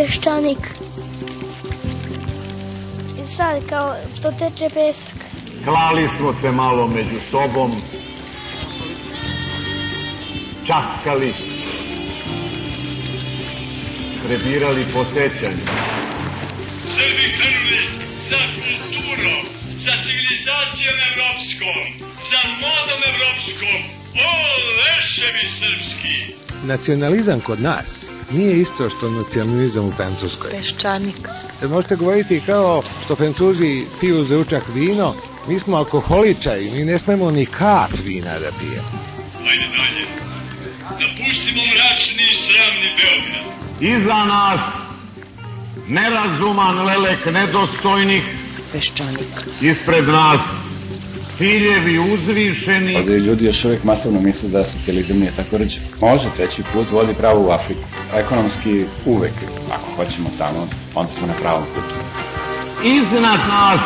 Peščanik. I sad kao što teče pesak. Klali smo se malo među sobom, časkali, prebirali po sećanju. Srbi krenuli za kulturom, za civilizacijom evropskom, za modom evropskom. O, leševi srpski! Nacionalizam kod nas nije isto što nacionalizam u Francuskoj. Peščanik. Možete govoriti kao što Francuzi piju za učak vino, mi smo alkoholičari, mi ne smemo ni kap vina da pijemo. Ajde dalje. Napustimo mračni i sramni Beograd. Iza nas nerazuman lelek nedostojnih, Peščanik. ispred nas ciljevi uzvišeni, Ovde ljudi još uvek masovno misle da socijalizam nije tako reći. Može, treći put vodi pravo u Afriku. Ekonomski uvek, ako hoćemo tamo, onda smo na pravom putu. iznad nas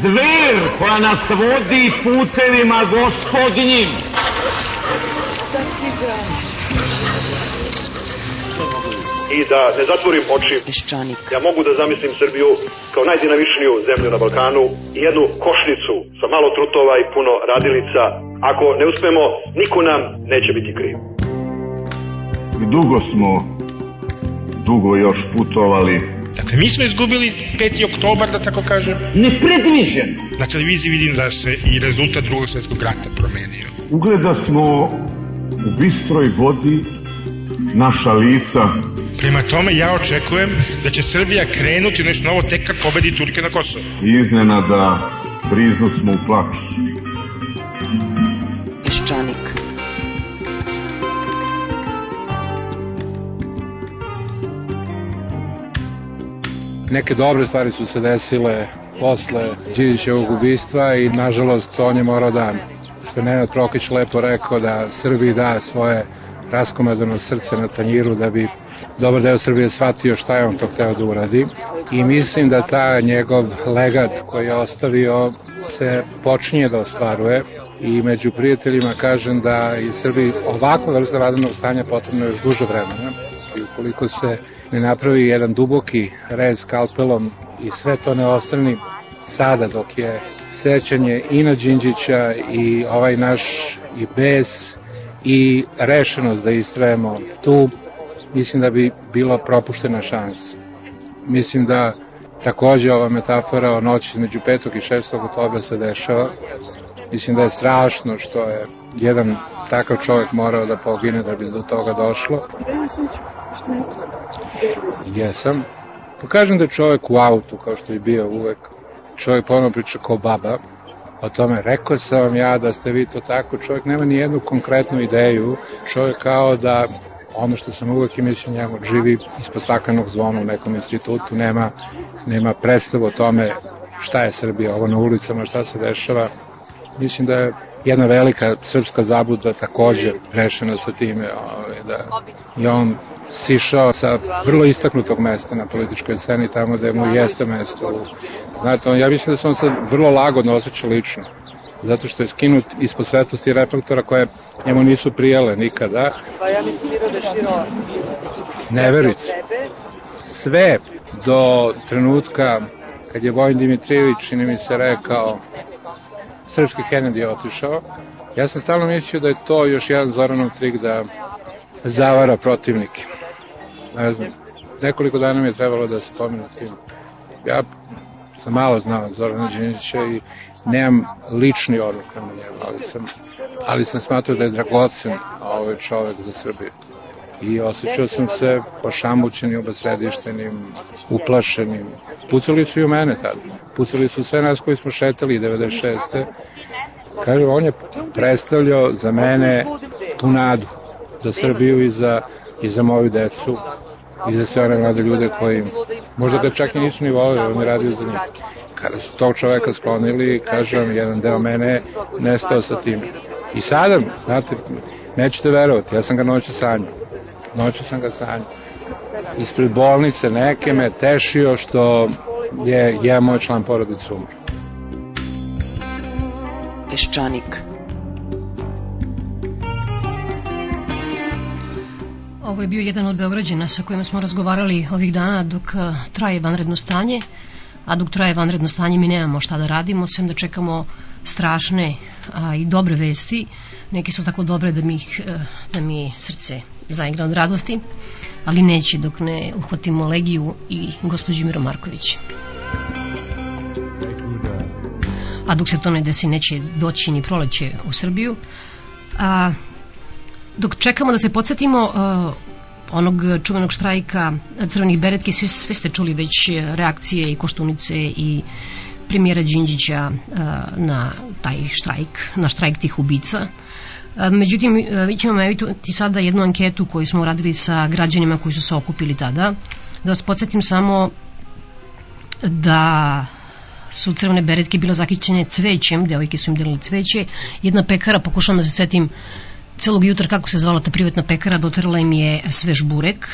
zver koja nas vodi putevima gospodnjim. i da ne zatvorim oči, Peščanik. ja mogu da zamislim Srbiju kao najdinamičniju zemlju na Balkanu i jednu košnicu sa malo trutova i puno radilica. Ako ne uspemo, niko nam neće biti kriv. I dugo smo, dugo još putovali. Dakle, mi smo izgubili 5. oktobar, da tako kažem. Nepredviđen. Na televiziji vidim da se i rezultat drugog svjetskog rata promenio. Ugleda smo u bistroj vodi naša lica Prema tome, ja očekujem da će Srbija krenuti u nešto novo tek kad pobedi Turke na Kosovo. i iznenada priznut smo u plaću. Peščanik. Neke dobre stvari su se desile posle Đinđićevog ubistva i nažalost on je morao da, što je Nenad Prokić lepo rekao, da Srbiji da svoje raskomadano srce na tanjiru da bi dobar deo Srbije shvatio šta je on to hteo da uradi. I mislim da ta njegov legat koji je ostavio se počinje da ostvaruje. I među prijateljima kažem da je Srbiji ovakva vrsta vadanog stanja potrebno još duže vremena ukoliko se ne napravi jedan duboki rez skalpelom i sve to ne ostrani sada dok je sećanje i na Đinđića i ovaj naš i bes i rešenost da istrajemo tu, mislim da bi bila propuštena šansa. Mislim da takođe ova metafora o noći između 5. i 6. oktobra se dešava. Mislim da je strašno što je jedan takav čovjek morao da pogine da bi do toga došlo. Jesam. Pa kažem da je čovjek u autu, kao što je bio uvek. Čovjek ponovno priča kao baba. O tome, rekao sam vam ja da ste vi to tako. Čovjek nema ni jednu konkretnu ideju. Čovjek kao da ono što sam uvek i mislio njemu, živi ispod staklenog zvona u nekom institutu, nema, nema predstavu o tome šta je Srbija, ovo na ulicama, šta se dešava. Mislim da je jedna velika srpska zabluda takođe rešena sa time ovaj, da je on sišao sa vrlo istaknutog mesta na političkoj sceni tamo da mu jeste mesto. Znate, on, ja mislim da se on sad vrlo lagodno osjeća lično zato što je skinut ispod svetlosti reflektora koje njemu nisu prijele nikada. Pa ja mislim da je širo Ne verujte. Sve do trenutka kad je Vojn Dimitrijević, čini mi se, rekao srpski Kennedy je otišao, ja sam stalno mislio da je to još jedan Zoranov trik da zavara protivnike. Ne znam, nekoliko dana mi je trebalo da se pomenu tim. Ja sam malo znao Zorana Đinđića i nemam lični odluk prema njemu, ali sam, ali sam smatrao da je dragocen ovaj čovek za Srbiju. I osjećao sam se pošamućenim, obasredištenim, uplašenim. Pucali su i u mene tada. Pucali su sve nas koji smo šetali 96. Kažem, on je predstavljao za mene tu nadu za Srbiju i za, i za moju decu i za sve one mlade ljude koji možda ga čak i nisu ni volili, on je radio za njih. Kada su tog čoveka sklonili, kažem, jedan deo mene nestao sa tim. I sada, znate, nećete verovati, ja sam ga noću sanjao. Noću sam ga sanjao. Ispred bolnice neke me tešio što je jedan moj član porodice umro. Peščanik. Ovo je bio jedan od Beograđana sa kojima smo razgovarali ovih dana dok a, traje vanredno stanje, a dok traje vanredno stanje mi nemamo šta da radimo, sem da čekamo strašne a, i dobre vesti. Neki su tako dobre da mi, ih, a, da mi srce zaigra od radosti, ali neće dok ne uhvatimo Legiju i gospođu Miro Marković. A dok se to ne desi, neće doći ni proleće u Srbiju. A, dok čekamo da se podsjetimo uh, onog čuvenog štrajka crvenih beretki, sve, sve ste čuli već reakcije i Koštunice i premijera Đinđića uh, na taj štrajk, na štrajk tih ubica. Međutim, mi ćemo eviti sada jednu anketu koju smo radili sa građanima koji su se okupili tada. Da vas podsjetim samo da su crvene beretke bila zakićene cvećem, devojke su im delili cveće, jedna pekara, pokušavam da se setim celog jutra kako se zvala ta privatna pekara, doterala im je svež burek.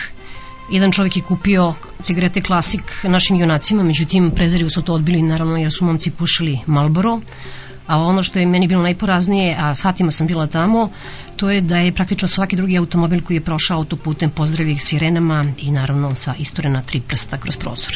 Jedan čovjek je kupio cigarete klasik našim junacima, međutim prezarivo su to odbili naravno jer su momci pušili Malboro. A ono što je meni bilo najporaznije, a satima sam bila tamo, to je da je praktično svaki drugi automobil koji je prošao autoputem pozdravio ih sirenama i naravno sa istorena tri prsta kroz prozor.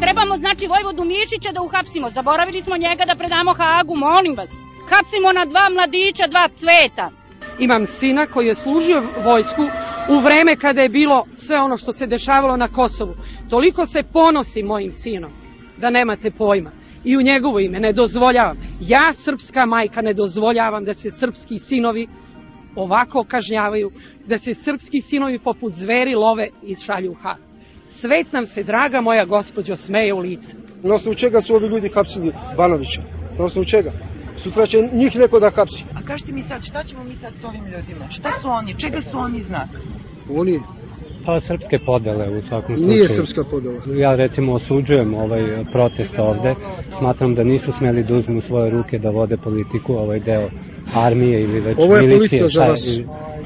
Trebamo znači Vojvodu Mišića da uhapsimo. Zaboravili smo njega da predamo Hagu, molim vas. Hapsimo na dva mladića, dva cveta. Imam sina koji je služio vojsku u vreme kada je bilo sve ono što se dešavalo na Kosovu. Toliko se ponosi mojim sinom da nemate pojma. I u njegovo ime ne dozvoljavam. Ja, srpska majka, ne dozvoljavam da se srpski sinovi ovako kažnjavaju, da se srpski sinovi poput zveri love i šalju u Hag. Svet nam se, draga moja gospođo, smeje u lice. Na osnovu čega su ovi ljudi hapsili Banovića? Na osnovu čega? Sutra će njih neko da hapsi. A kažete mi sad, šta ćemo mi sad s ovim ljudima? Šta su oni? Čega su oni znak? Oni Pa srpske podele u svakom slučaju. Nije srpska podela. Ja recimo osuđujem ovaj protest ovde. Smatram da nisu smeli da uzmu u svoje ruke da vode politiku, ovaj deo armije ili već Ovo je milicije. politika za vas.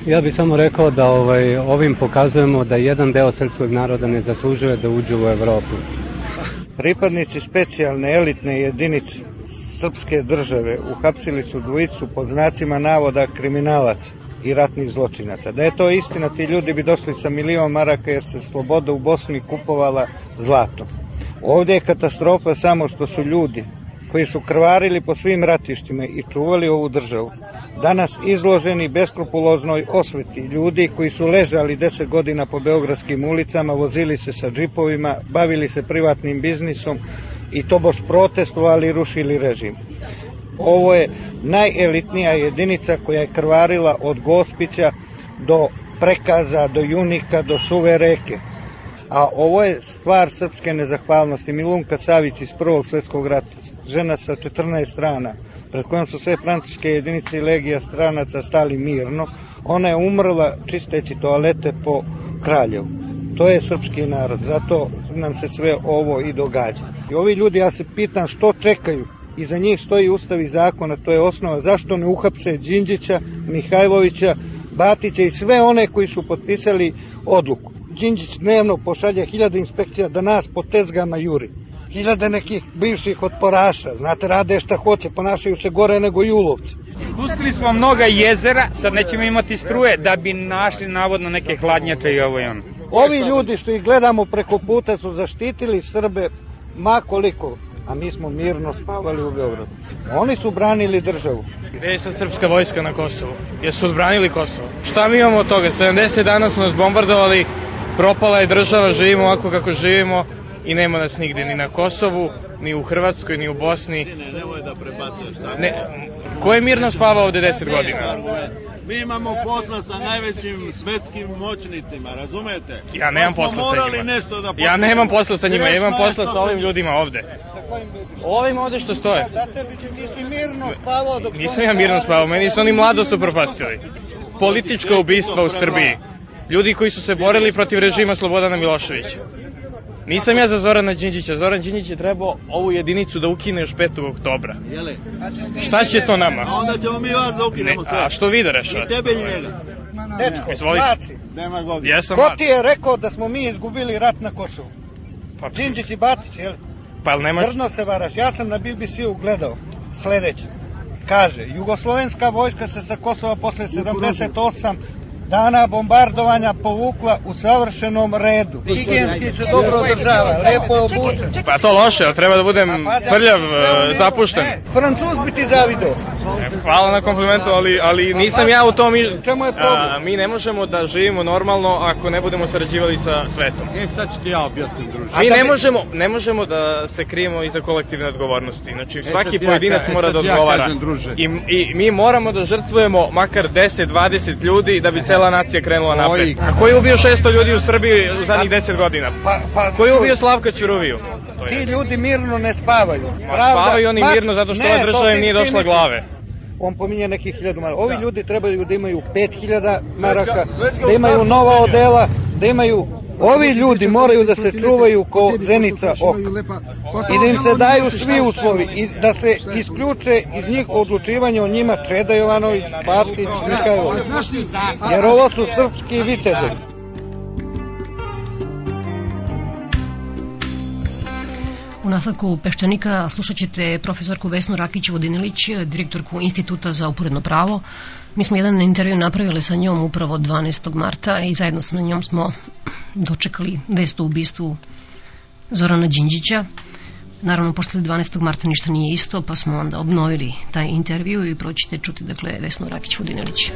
Ja bih samo rekao da ovaj, ovim pokazujemo da jedan deo srpskog naroda ne zaslužuje da uđe u Evropu. Pripadnici specijalne elitne jedinice srpske države uhapsili su dvojicu pod znacima navoda kriminalaca i ratnih zločinaca. Da je to istina, ti ljudi bi došli sa milion maraka jer se sloboda u Bosni kupovala zlatom. Ovdje je katastrofa samo što su ljudi koji su krvarili po svim ratištima i čuvali ovu državu, danas izloženi beskrupuloznoj osveti ljudi koji su ležali 10 godina po beogradskim ulicama, vozili se sa džipovima, bavili se privatnim biznisom i to boš protestovali i rušili režim. Ovo je najelitnija jedinica koja je krvarila od Gospića do Prekaza, do Junika, do Suve reke. A ovo je stvar srpske nezahvalnosti. Milunka Savić iz Prvog svetskog rata, žena sa 14 strana, pred kojom su sve francuske jedinice i legija stranaca stali mirno, ona je umrla čisteći toalete po Kraljevu. To je srpski narod, zato nam se sve ovo i događa. I ovi ljudi, ja se pitam što čekaju, iza njih stoji ustav i zakon, a to je osnova zašto ne uhapse Đinđića, Mihajlovića, Batića i sve one koji su potpisali odluku. Đinđić dnevno pošalje hiljade inspekcija da nas po tezgama juri. Hiljade nekih bivših otporaša, znate, rade šta hoće, ponašaju se gore nego julovci. Ispustili smo mnoga jezera, sad nećemo imati struje, da bi našli navodno neke hladnjače i ovo i ono. Ovi ljudi što ih gledamo preko puta su zaštitili Srbe ma koliko, a mi smo mirno spavali u Beogradu. Oni su branili državu. Gde je sad srpska vojska na Kosovu? Jesu odbranili Kosovo? Šta mi imamo od toga? 70 dana su nas bombardovali, propala je država, živimo ovako kako živimo i nema nas nigde, ni na Kosovu, ni u Hrvatskoj, ni u Bosni. Ne, nemoj da prebacuješ tako. Ne, ko je mirno spavao ovde 10 godina? Mi imamo posla sa najvećim svetskim moćnicima, razumete? Ja nemam Pa smo posla sa njima. nešto da Ja nemam posla sa njima, ja imam posla sa ovim ljudima ovde. Ovim ovde što stoje. Zato ti si mirno spavao dok... Nisam ja mirno spavao, meni su oni mladost upropastili. Politička ubistva u Srbiji. Ljudi koji su se borili protiv režima Slobodana Miloševića. Nisam ja za Zorana Đinđića. Zoran Đinđić je trebao ovu jedinicu da ukine još 5. oktobra. Jele? Šta će to nama? A onda ćemo mi vas da ukinemo Ne, sve. a što vi da rešavate? I tebe i njega. Dečko, Izvolite. mlaci, Demagogija. Jesam ko ti je rekao da smo mi izgubili rat na Kosovu? Pa, Đinđić i Batić, jel? pa jel nema... Grdno se varaš. Ja sam na BBC-u gledao sledeće. kaže, jugoslovenska vojska se sa Kosova posle 78 dana bombardovanja povukla u savršenom redu. Higijenski se dobro održava, lepo je obučen. Pa to loše, ali treba da budem prljav, e, zapušten. Ne, Francuz bi ti zavideo. Hvala na komplimentu, ali, ali nisam ja u tom... Čemu je problem? Mi ne možemo da živimo normalno ako ne budemo sarađivali sa svetom. E, sad ću ti ja objasnim, druže. Mi da ne možemo, ne možemo da se krijemo iza kolektivne odgovornosti. Znači, svaki sad ja pojedinac e, mora da ja odgovara. I, I mi moramo da žrtvujemo makar 10-20 ljudi da bi cela nacija krenula napred. A ko je ubio 600 ljudi u Srbiji u zadnjih 10 godina? Pa, pa, Ko je ubio Slavka Ćuruviju? Ti ljudi mirno ne spavaju. Ma, spavaju oni mirno zato što ova država im nije došla glave. On pominje nekih hiljadu maraka. Ovi ljudi trebaju da imaju 5000 maraka, već ga da imaju nova odela, da imaju... Ovi ljudi moraju da se čuvaju ko zenica oka. I da im se daju svi uslovi i da se isključe iz njih odlučivanja o njima Čeda Jovanović, Partić, Mihajlović. Jer ovo su srpski vitezovi. U nastavku Peščanika slušat ćete profesorku Vesnu Rakić-Vodinilić, direktorku Instituta za uporedno pravo. Mi smo jedan intervju napravili sa njom upravo 12. marta i zajedno sa njom smo dočekali vest o ubistvu Zorana Đinđića. Naravno, pošto je 12. marta ništa nije isto, pa smo onda obnovili taj intervju i proćete čuti, dakle, Vesnu Rakić-Vodinilić.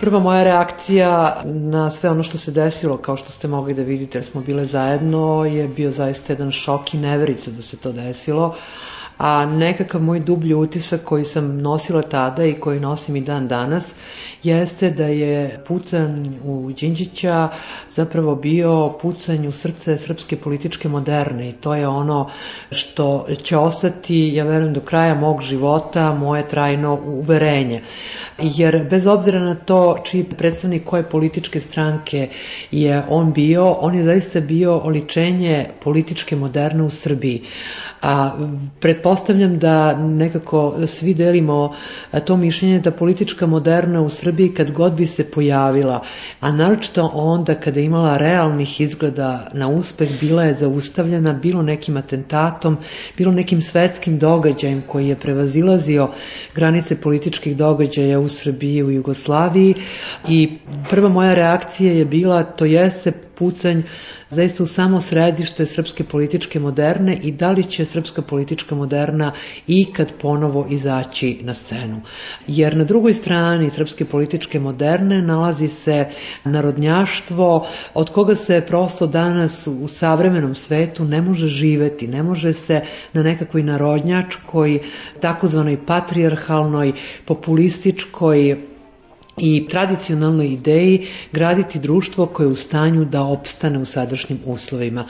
Prva moja reakcija na sve ono što se desilo, kao što ste mogli da vidite, jer smo bile zajedno, je bio zaista jedan šok i neverica da se to desilo. A nekakav moj dublji utisak koji sam nosila tada i koji nosim i dan danas, jeste da je pucanj u Đinđića zapravo bio pucanj u srce srpske političke moderne i to je ono što će ostati, ja verujem, do kraja mog života, moje trajno uverenje. Jer bez obzira na to čiji predstavnik koje političke stranke je on bio, on je zaista bio oličenje političke moderne u Srbiji. A da nekako svi delimo to mišljenje da politička moderna u Srbiji kad god bi se pojavila, a naročito onda kada je imala realnih izgleda na uspeh, bila je zaustavljena bilo nekim atentatom, bilo nekim svetskim događajem koji je prevazilazio granice političkih događaja u Srbiji u Jugoslaviji. I prva moja reakcija je bila to jeste pucanj zaista u samo središte srpske političke moderne i da li će srpska politička moderna ikad ponovo izaći na scenu. Jer na drugoj strani srpske političke moderne nalazi se narodnjaštvo od koga se prosto danas u savremenom svetu ne može živeti, ne može se na nekakvoj narodnjačkoj, takozvanoj patrijarhalnoj, populističkoj i tradicionalnoj ideji graditi društvo koje je u stanju da opstane u sadašnjim uslovima.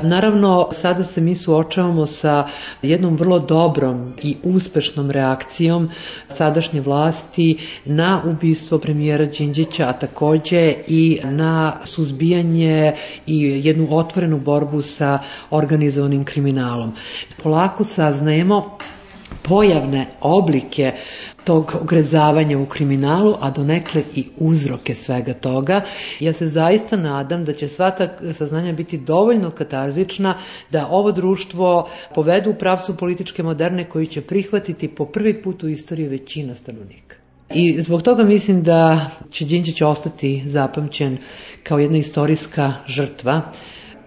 Naravno, sada se mi suočavamo sa jednom vrlo dobrom i uspešnom reakcijom sadašnje vlasti na ubistvo premijera Đinđića, a takođe i na suzbijanje i jednu otvorenu borbu sa organizovanim kriminalom. Polako saznajemo pojavne oblike tog ogrezavanja u kriminalu, a donekle i uzroke svega toga. Ja se zaista nadam da će sva ta saznanja biti dovoljno katarzična da ovo društvo povedu u pravcu političke moderne koji će prihvatiti po prvi put u istoriji većina stanovnika. I zbog toga mislim da će Đinđić ostati zapamćen kao jedna istorijska žrtva.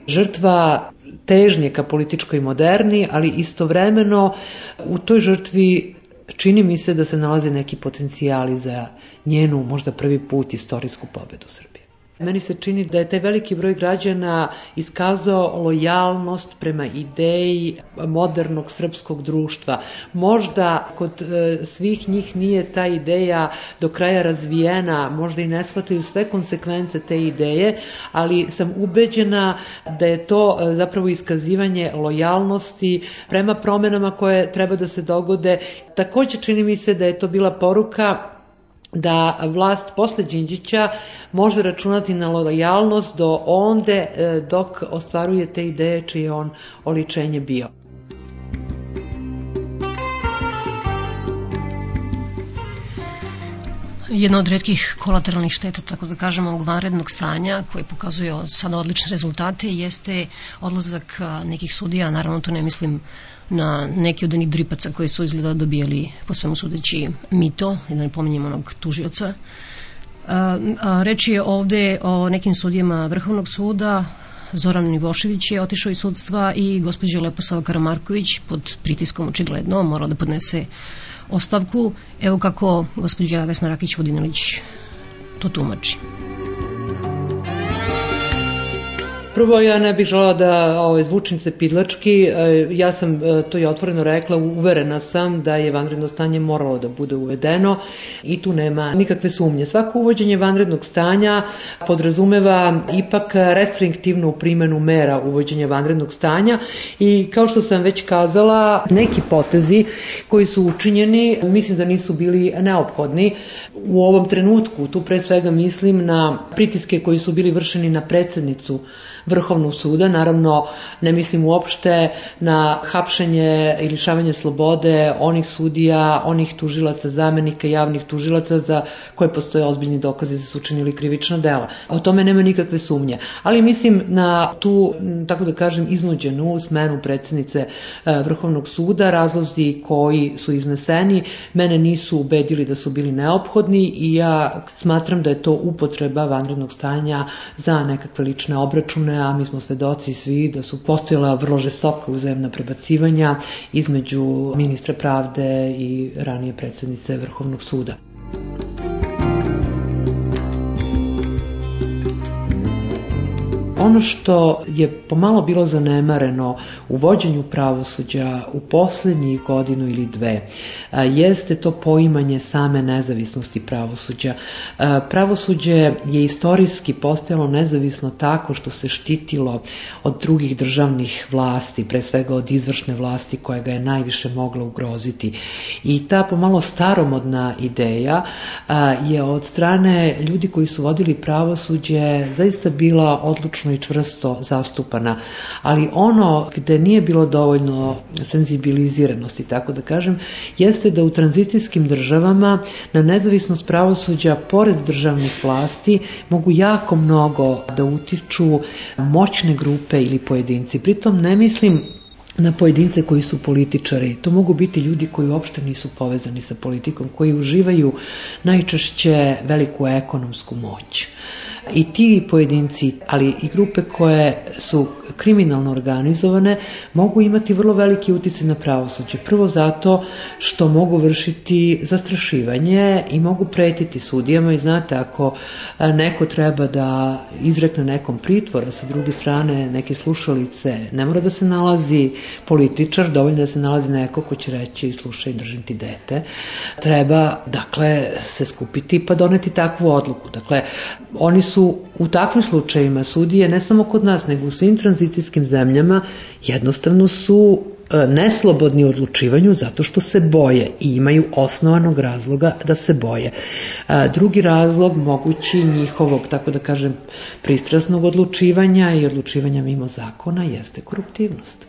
Žrtva težnje ka političkoj moderni, ali istovremeno u toj žrtvi čini mi se da se nalaze neki potencijali za njenu možda prvi put istorijsku pobedu Srbije. Meni se čini da je taj veliki broj građana iskazao lojalnost prema ideji modernog srpskog društva. Možda kod e, svih njih nije ta ideja do kraja razvijena, možda i ne shvataju sve konsekvence te ideje, ali sam ubeđena da je to e, zapravo iskazivanje lojalnosti prema promenama koje treba da se dogode. Takođe čini mi se da je to bila poruka da vlast posle Đinđića može računati na lojalnost do onde e, dok ostvaruje te ideje čije on oličenje bio. jedna od redkih kolateralnih šteta, tako da kažemo, ovog vanrednog stanja koje pokazuje sada odlične rezultate jeste odlazak nekih sudija, naravno to ne mislim na neki od onih dripaca koji su izgleda dobijali po svemu sudeći mito, da ne pominjem onog tužioca. Reč je ovde o nekim sudijama Vrhovnog suda, Zoran Nivošević je otišao iz sudstva i gospođa Leposava Karamarković pod pritiskom očigledno morala da podnese ostavku. Evo kako gospođa Vesna Rakić-Vodinilić to tumači. Prvo, ja ne bih žela da ovaj, zvučim se pidlački. E, ja sam, e, to je otvoreno rekla, uverena sam da je vanredno stanje moralo da bude uvedeno i tu nema nikakve sumnje. Svako uvođenje vanrednog stanja podrazumeva ipak restriktivnu primenu mera uvođenja vanrednog stanja i kao što sam već kazala, neki potezi koji su učinjeni mislim da nisu bili neophodni u ovom trenutku. Tu pre svega mislim na pritiske koji su bili vršeni na predsednicu Vrhovnog suda, naravno ne mislim uopšte na hapšenje i lišavanje slobode onih sudija, onih tužilaca, zamenika javnih tužilaca za koje postoje ozbiljni dokazi da su učinili krivična dela. O tome nema nikakve sumnje. Ali mislim na tu, tako da kažem, iznuđenu smenu predsednice e, Vrhovnog suda, razlozi koji su izneseni, mene nisu ubedili da su bili neophodni i ja smatram da je to upotreba vanrednog stanja za nekakve lične obračune, a mi smo svedoci svi da su postojala vrlo žestoka uzajemna prebacivanja između ministra pravde i ranije predsednice Vrhovnog suda. Ono što je pomalo bilo zanemareno u vođenju pravosuđa u poslednjih godinu ili dve, jeste to poimanje same nezavisnosti pravosuđa. Pravosuđe je istorijski postajalo nezavisno tako što se štitilo od drugih državnih vlasti, pre svega od izvršne vlasti koja ga je najviše mogla ugroziti. I ta pomalo staromodna ideja je od strane ljudi koji su vodili pravosuđe zaista bila odlučno i čvrsto zastupana. Ali ono gde nije bilo dovoljno senzibiliziranosti, tako da kažem, jeste da u tranzicijskim državama na nezavisnost pravosuđa, pored državnih vlasti, mogu jako mnogo da utiču moćne grupe ili pojedinci. Pritom ne mislim na pojedince koji su političari. To mogu biti ljudi koji uopšte nisu povezani sa politikom, koji uživaju najčešće veliku ekonomsku moć i ti pojedinci, ali i grupe koje su kriminalno organizovane, mogu imati vrlo veliki uticaj na pravosuđe. Prvo zato što mogu vršiti zastrašivanje i mogu pretiti sudijama i znate, ako neko treba da izrekne nekom pritvora, sa druge strane neke slušalice, ne mora da se nalazi političar, dovoljno da se nalazi neko ko će reći slušaj, držim ti dete. Treba, dakle, se skupiti pa doneti takvu odluku. Dakle, oni su su u takvim slučajima sudije, ne samo kod nas, nego u svim tranzicijskim zemljama, jednostavno su e, neslobodni u odlučivanju zato što se boje i imaju osnovanog razloga da se boje. E, drugi razlog mogući njihovog, tako da kažem, pristrasnog odlučivanja i odlučivanja mimo zakona jeste koruptivnost.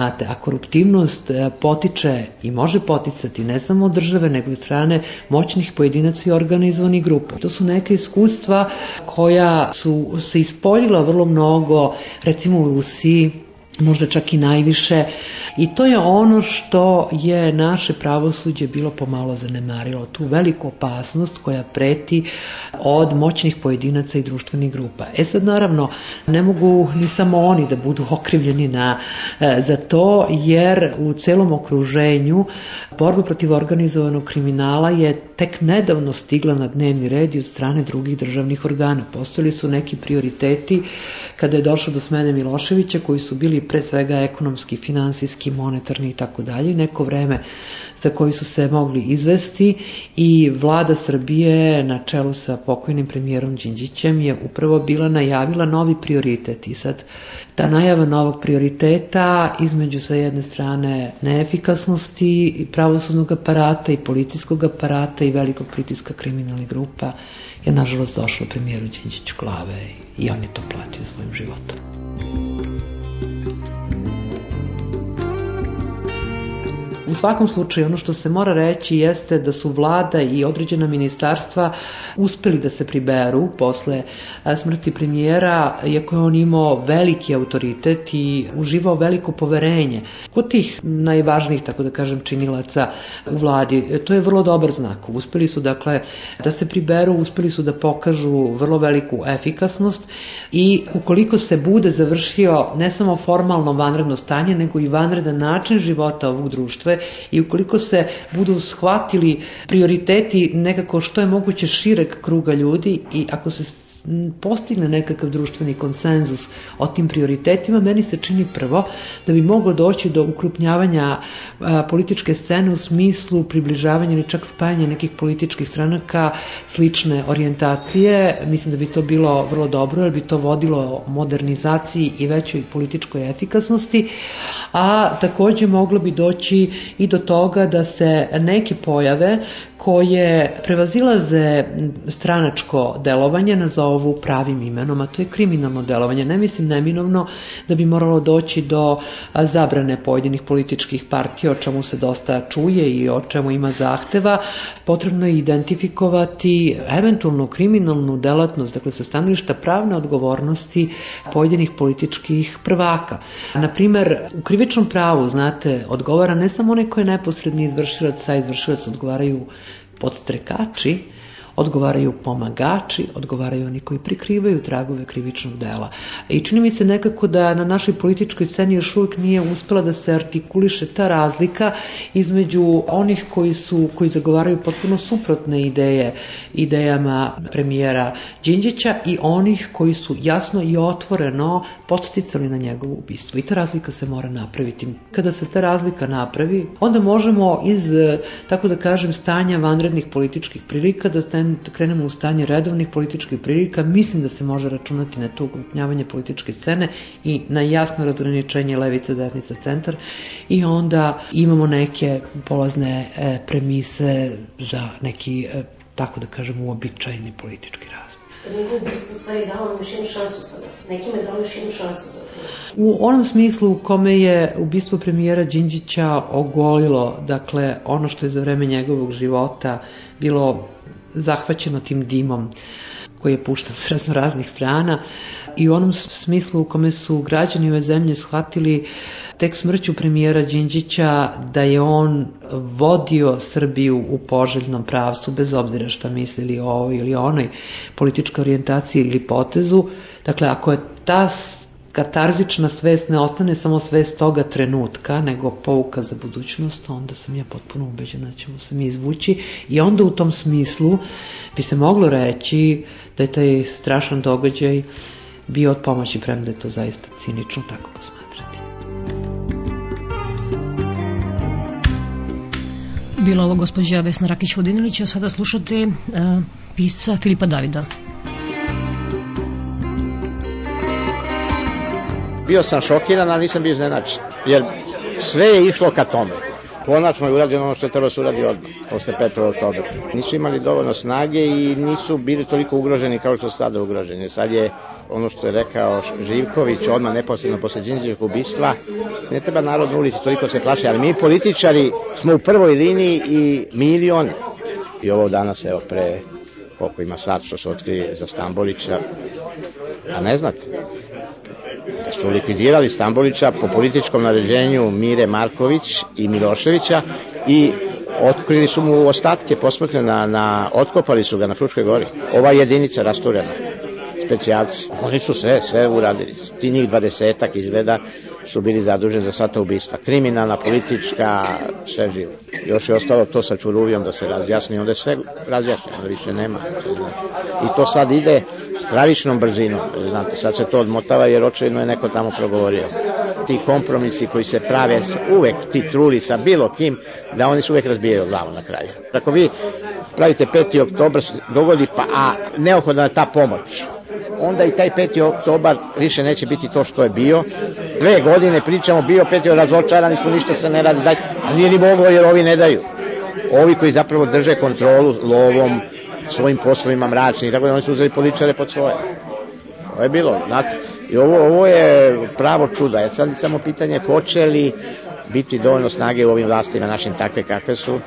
Znate, a koruptivnost e, potiče i može poticati ne samo od države, nego i strane moćnih pojedinaca i organizovanih grupa. To su neke iskustva koja su se ispoljila vrlo mnogo, recimo u Rusiji, možda čak i najviše, I to je ono što je naše pravosuđe bilo pomalo zanemarilo. Tu veliku opasnost koja preti od moćnih pojedinaca i društvenih grupa. E sad naravno ne mogu ni samo oni da budu okrivljeni na, e, za to jer u celom okruženju borba protiv organizovanog kriminala je tek nedavno stigla na dnevni red i od strane drugih državnih organa. Postojali su neki prioriteti kada je došlo do smene Miloševića koji su bili pre svega ekonomski, finansijski, monetarni i tako dalje, neko vreme za koji su se mogli izvesti i vlada Srbije na čelu sa pokojnim premijerom Đinđićem je upravo bila najavila novi prioritet i sad ta najava novog prioriteta između sa jedne strane neefikasnosti pravosudnog aparata i policijskog aparata i velikog pritiska kriminalnih grupa je nažalost došlo premijeru Đinđiću glave i on je to platio svojim životom. U svakom slučaju ono što se mora reći jeste da su vlada i određena ministarstva uspeli da se priberu posle smrti premijera, iako je on imao veliki autoritet i uživao veliko poverenje. Kod tih najvažnijih, tako da kažem, činilaca u vladi, to je vrlo dobar znak. Uspeli su dakle da se priberu, uspeli su da pokažu vrlo veliku efikasnost i ukoliko se bude završio ne samo formalno vanredno stanje, nego i vanredan način života ovog društva i ukoliko se budu shvatili prioriteti nekako što je moguće šireg kruga ljudi i ako se postigne nekakav društveni konsenzus o tim prioritetima, meni se čini prvo da bi moglo doći do ukrupnjavanja političke scene u smislu približavanja ili čak spajanja nekih političkih stranaka slične orijentacije. Mislim da bi to bilo vrlo dobro jer bi to vodilo modernizaciji i većoj političkoj efikasnosti, a takođe moglo bi doći i do toga da se neke pojave koje prevazilaze stranačko delovanje nazovu pravim imenom, a to je kriminalno delovanje. Ne mislim neminovno da bi moralo doći do zabrane pojedinih političkih partija, o čemu se dosta čuje i o čemu ima zahteva. Potrebno je identifikovati eventualnu kriminalnu delatnost, dakle sa stanovišta pravne odgovornosti pojedinih političkih prvaka. Naprimer, u krivičnom pravu, znate, odgovara ne samo onaj ko je neposredni izvršilac, a izvršilac odgovaraju podstrekači, odgovaraju pomagači, odgovaraju oni koji prikrivaju tragove krivičnog dela. I čini mi se nekako da na našoj političkoj sceni još uvijek nije uspela da se artikuliše ta razlika između onih koji su koji zagovaraju potpuno suprotne ideje idejama premijera Đinđića i onih koji su jasno i otvoreno podsticali na njegovo ubistvo. I ta razlika se mora napraviti. Kada se ta razlika napravi, onda možemo iz, tako da kažem, stanja vanrednih političkih prilika da krenemo u stanje redovnih političkih prilika. Mislim da se može računati na to ukrupnjavanje političke scene i na jasno razgraničenje levica, desnica, centar i onda imamo neke polazne e, premise za neki, e, tako da kažem, uobičajeni politički razvoj. Njegovo ubistvo stvari dao nam još jednu šansu sada. Nekima je dao još jednu šansu U onom smislu u kome je ubistvo premijera Đinđića ogolilo, dakle, ono što je za vreme njegovog života bilo zahvaćeno tim dimom koji je pušten s razno raznih strana i u onom smislu u kome su građani ove zemlje shvatili tek smrću premijera Đinđića da je on vodio Srbiju u poželjnom pravcu, bez obzira šta mislili o ovoj ili onoj političkoj orijentaciji ili potezu. Dakle, ako je ta katarzična svest ne ostane samo svest toga trenutka, nego pouka za budućnost, onda sam ja potpuno ubeđena da ćemo se mi izvući i onda u tom smislu bi se moglo reći da je taj strašan događaj bio od pomoći, premda je to zaista cinično tako posmatrati. Bila ovo gospođa Vesna Rakić-Vodinilić, a sada slušate uh, pisca Filipa Davida. bio sam šokiran, ali nisam bio iznenačen. Jer sve je išlo ka tome. Konačno je urađeno ono što je trebalo se uradi odmah, posle 5. oktobra. Nisu imali dovoljno snage i nisu bili toliko ugroženi kao što su sada ugroženi. Sad je ono što je rekao Živković odmah neposredno posle Đinđevog ubistva, ne treba narod na ulici toliko se plaši, ali mi političari smo u prvoj liniji i milion. I ovo danas, evo, pre koliko ima sad što se otkrije za Stambolića, a ne znate, da su likvidirali Stambolića po političkom naređenju Mire Marković i Miloševića i otkrili su mu ostatke posmrtne na, na otkopali su ga na Fruškoj gori. Ova jedinica rasturena, specijalci, oni su sve, sve uradili. Ti njih dvadesetak izgleda su bili zaduženi za sata ubistva. Kriminalna, politička, sve živo. Još je ostalo to sa Čuruvijom da se razjasni, onda je sve razjašnjeno, onda više nema. I to sad ide stravičnom brzinom. Znate, sad se to odmotava jer očajno je neko tamo progovorio. Ti kompromisi koji se prave uvek ti truli sa bilo kim, da oni se uvek razbijaju glavu na kraju. Ako vi pravite 5. oktober, dogodi pa, a neophodna je ta pomoć onda i taj 5. oktobar više neće biti to što je bio. Dve godine pričamo, bio 5. razočarani smo, ništa se ne radi, daj, a nije ni moglo jer ovi ne daju. Ovi koji zapravo drže kontrolu lovom, svojim poslovima mračni, tako da oni su uzeli političare pod svoje. To je bilo, znate, I ovo, ovo je pravo čudo. Je sad samo pitanje hoće li biti dovoljno snage u ovim vlastima našim takve kakve su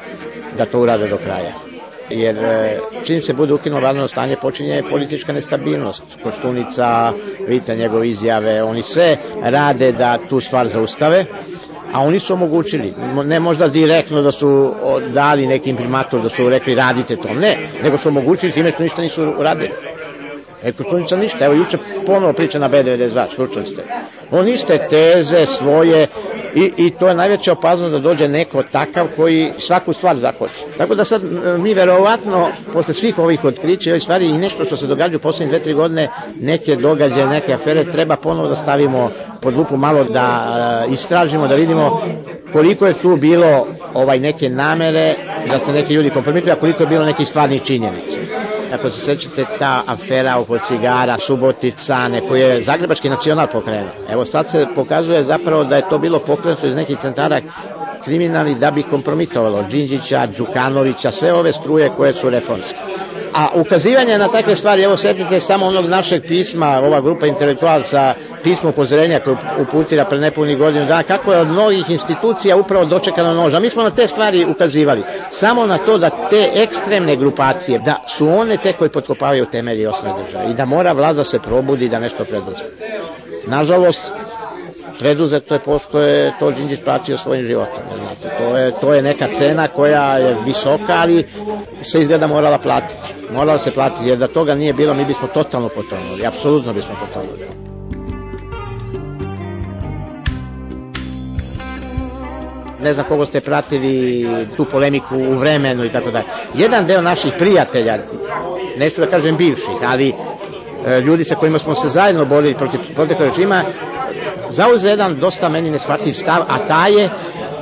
da to urade do kraja jer e, čim se bude ukinulo vanredno stanje počinje politička nestabilnost. Koštunica, vidite njegove izjave, oni sve rade da tu stvar zaustave, a oni su omogućili, ne možda direktno da su dali neki imprimator, da su rekli radite to, ne, nego su omogućili time što ništa nisu radili. E, Koštunica ništa, evo juče ponovo priča na B92, slučali ste. On iste teze svoje i, i to je najveća opaznost da dođe neko takav koji svaku stvar zakoči. Tako da sad mi verovatno, posle svih ovih otkrića i ovih stvari i nešto što se događa u poslednje dve, tri godine, neke događaje, neke afere, treba ponovo da stavimo pod lupu malo da uh, istražimo, da vidimo koliko je tu bilo ovaj neke namere da se neki ljudi kompromituju, a koliko je bilo nekih stvarnih činjenica. Ako se sećate ta afera oko cigara, Subotica, neko je Zagrebački nacional pokrenuo. Evo sad se pokazuje zapravo da je to bilo pokrenuto iz nekih centara kriminalni da bi kompromitovalo Đinđića, Đukanovića, sve ove struje koje su reformske. A ukazivanje na takve stvari, evo setite samo onog našeg pisma, ova grupa intelektualca, pismo upozorenja koje uputira pre nepunih godinu dana, kako je od mnogih institucija upravo dočekano noža. Mi smo na te stvari ukazivali. Samo na to da te ekstremne grupacije, da su one te koji potkopavaju temelji osnovne države i da mora vlada se probudi da nešto preduzme. Nažalost, preduzeto je postoje to Đinđić platio svojim životom. Znate, to, je, to je neka cena koja je visoka, ali se izgleda morala platiti. Morala se platiti, jer da toga nije bilo, mi bismo totalno potonuli, apsolutno bismo potonuli. ne znam kogo ste pratili tu polemiku u vremenu i tako dalje. Jedan deo naših prijatelja, neću da kažem bivših, ali ljudi sa kojima smo se zajedno borili protiv protiv režima, zauze jedan dosta meni neshvatljiv stav, a taj je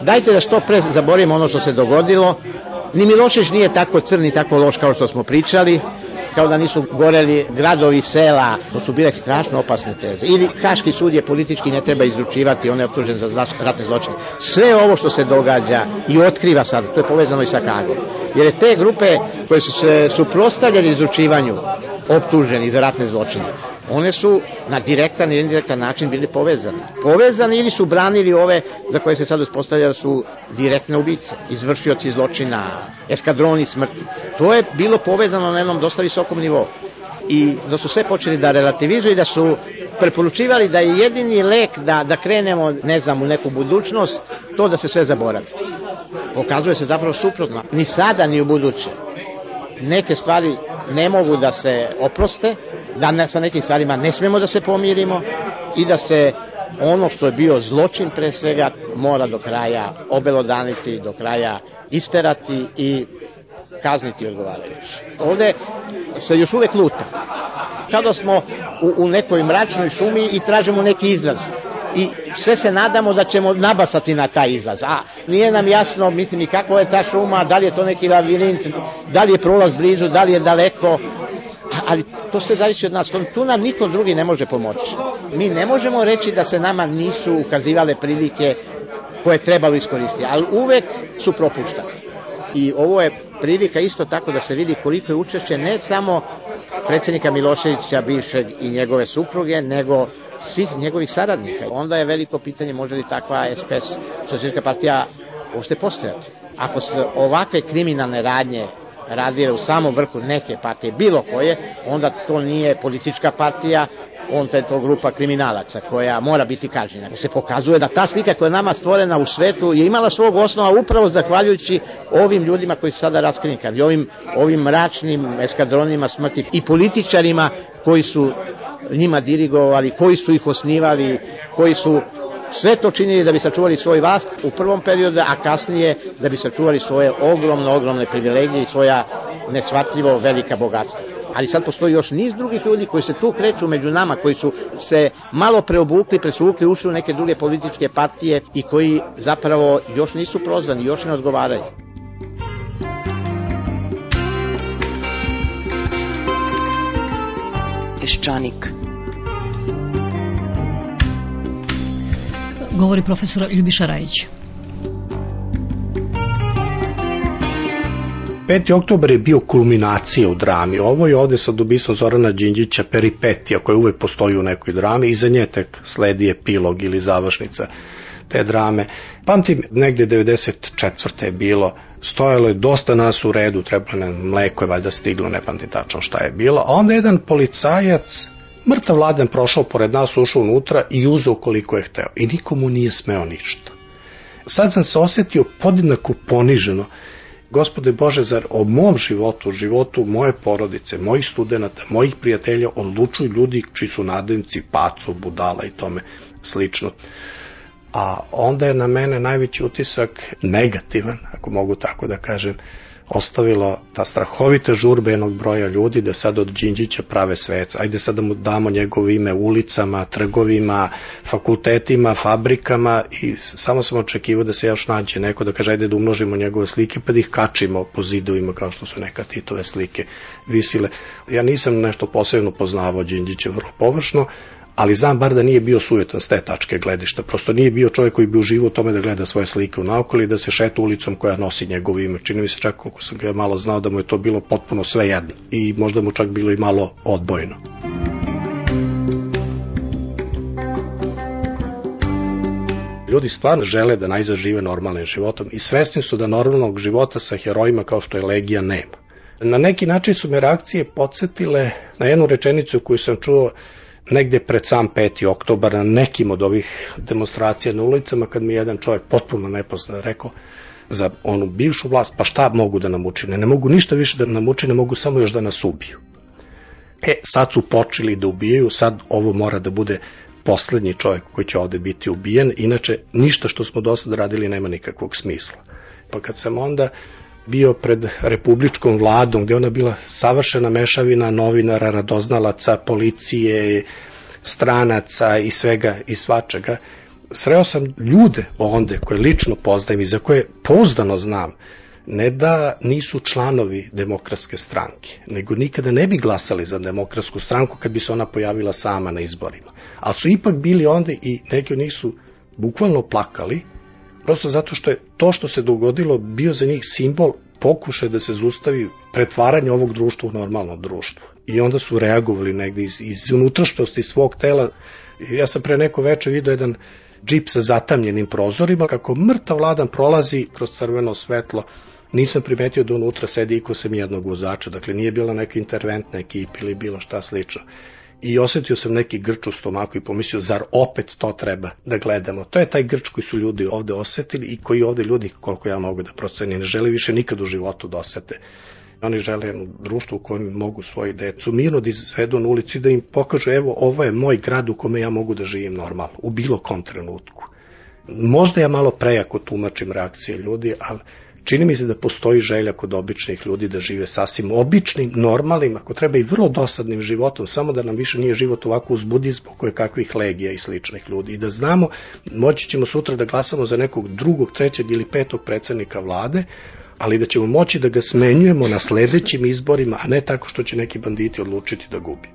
dajte da što pre zaboravimo ono što se dogodilo, ni Milošević nije tako crn i tako loš kao što smo pričali, kao da nisu goreli gradovi, sela, to su bile strašno opasne teze. Ili Haški sud je politički ne treba izručivati, on je optužen za ratne zločine. Sve ovo što se događa i otkriva sad, to je povezano i sa Kagom. Jer je te grupe koje su se suprostavljali izručivanju optuženi za ratne zločine, one su na direktan ili indirektan način bili povezani. Povezani ili su branili ove za koje se sad uspostavlja da su direktne ubice, izvršioci zločina, eskadroni smrti. To je bilo povezano na jednom dosta nivou. I da su sve počeli da relativizuju i da su preporučivali da je jedini lek da, da krenemo, ne znam, u neku budućnost, to da se sve zaboravi. Pokazuje se zapravo suprotno. Ni sada, ni u buduće. Neke stvari ne mogu da se oproste, da ne, sa nekim stvarima ne smemo da se pomirimo i da se ono što je bio zločin pre svega mora do kraja obelodaniti, do kraja isterati i kazniti odgovarajući. Ovde se još uvek luta. Kada smo u, u nekoj mračnoj šumi i tražimo neki izlaz i sve se nadamo da ćemo nabasati na taj izlaz. A nije nam jasno, mislim, i kako je ta šuma, da li je to neki lavirint, da li je prolaz blizu, da li je daleko, ali to sve zavisi od nas. Tu nam niko drugi ne može pomoći. Mi ne možemo reći da se nama nisu ukazivale prilike koje trebalo iskoristiti, ali uvek su propuštane. I ovo je prilika isto tako da se vidi koliko je učešće ne samo predsednika Miloševića, bivšeg i njegove supruge, nego svih njegovih saradnika. Onda je veliko pitanje može li takva SPS, socijalistička partija, uopšte postojati. Ako se ovakve kriminalne radnje radile u samom vrhu neke partije, bilo koje, onda to nije politička partija, onda je to grupa kriminalaca koja mora biti kažnjena. Se pokazuje da ta slika koja je nama stvorena u svetu je imala svog osnova upravo zahvaljujući ovim ljudima koji su sada raskrinkani, ovim, ovim mračnim eskadronima smrti i političarima koji su njima dirigovali, koji su ih osnivali, koji su sve to činili da bi sačuvali svoj vlast u prvom periodu, a kasnije da bi sačuvali svoje ogromno, ogromne privilegije i svoja nesvatljivo velika bogatstva. Ali sad postoji još niz drugih ljudi koji se tu kreću među nama, koji su se malo preobukli, presvukli, ušli u neke druge političke partije i koji zapravo još nisu prozvani, još ne odgovaraju. Peščanik. Govori profesor Ljubiša Rajić. 5. oktober je bio kulminacija u drami. Ovo je ovde sa ubistvom Zorana Đinđića peripetija koja uvek postoji u nekoj drami i za nje tek sledi epilog ili završnica te drame. Pamtim, negde 94. je bilo, stojalo je dosta nas u redu, trebalo nam mleko je valjda stiglo, ne pamtim tačno šta je bilo, a onda jedan policajac mrtav ladan prošao pored nas, ušao unutra i uzao koliko je hteo. I nikomu nije smeo ništa. Sad sam se osetio podjednako poniženo. Gospode Bože, zar o mom životu, životu moje porodice, mojih studenta, mojih prijatelja odlučuju ljudi čiji su nadenici, paco, budala i tome slično. A onda je na mene najveći utisak negativan, ako mogu tako da kažem, ostavilo ta strahovita žurba jednog broja ljudi da sad od Đinđića prave sveca. Ajde sad da mu damo njegovo ime ulicama, trgovima, fakultetima, fabrikama i samo sam očekivao da se još nađe neko da kaže ajde da umnožimo njegove slike pa da ih kačimo po zidovima kao što su neka Titove slike visile. Ja nisam nešto posebno poznavao Đinđića vrlo površno, ali znam bar da nije bio sujetan s te tačke gledišta. Prosto nije bio čovjek koji bi uživao u tome da gleda svoje slike u naokoli i da se šeta ulicom koja nosi njegovo ime. Čini mi se čak koliko sam ga malo znao da mu je to bilo potpuno sve jedno i možda mu čak bilo i malo odbojno. Ljudi stvarno žele da najzad žive normalnim životom i svesni su da normalnog života sa herojima kao što je Legija nema. Na neki način su me reakcije podsjetile na jednu rečenicu koju sam čuo negde pred sam 5. oktobar na nekim od ovih demonstracija na ulicama kad mi jedan čovjek potpuno nepoznan rekao za onu bivšu vlast, pa šta mogu da nam učine? Ne mogu ništa više da nam učine, mogu samo još da nas ubiju. E, sad su počeli da ubijaju, sad ovo mora da bude poslednji čovjek koji će ovde biti ubijen, inače ništa što smo do sada radili nema nikakvog smisla. Pa kad sam onda bio pred republičkom vladom, gde ona bila savršena mešavina novinara, radoznalaca, policije, stranaca i svega i svačega. Sreo sam ljude onde koje lično poznajem i za koje pouzdano znam, ne da nisu članovi demokratske stranke, nego nikada ne bi glasali za demokratsku stranku kad bi se ona pojavila sama na izborima. Ali su ipak bili onda i neki od njih su bukvalno plakali prosto zato što je to što se dogodilo bio za njih simbol pokušaj da se zustavi pretvaranje ovog društva u normalno društvo. I onda su reagovali negde iz, iz unutrašnjosti svog tela. Ja sam pre neko veče vidio jedan džip sa zatamljenim prozorima, kako mrtav vladan prolazi kroz crveno svetlo, nisam primetio da unutra sedi iko sem jednog vozača, dakle nije bila neka interventna ekipa ili bilo šta slično i osetio sam neki grč u stomaku i pomislio, zar opet to treba da gledamo? To je taj grč koji su ljudi ovde osetili i koji ovde ljudi, koliko ja mogu da procenim, ne žele više nikad u životu da osete. Oni žele jedno društvo u kojem mogu svoji decu mirno da izvedu na ulicu i da im pokažu, evo, ovo je moj grad u kome ja mogu da živim normalno, u bilo kom trenutku. Možda ja malo prejako tumačim reakcije ljudi, ali Čini mi se da postoji želja kod običnih ljudi da žive sasvim običnim, normalnim, ako treba i vrlo dosadnim životom, samo da nam više nije život ovako uzbudi zbog koje kakvih legija i sličnih ljudi. I da znamo, moći ćemo sutra da glasamo za nekog drugog, trećeg ili petog predsednika vlade, ali da ćemo moći da ga smenjujemo na sledećim izborima, a ne tako što će neki banditi odlučiti da gubi.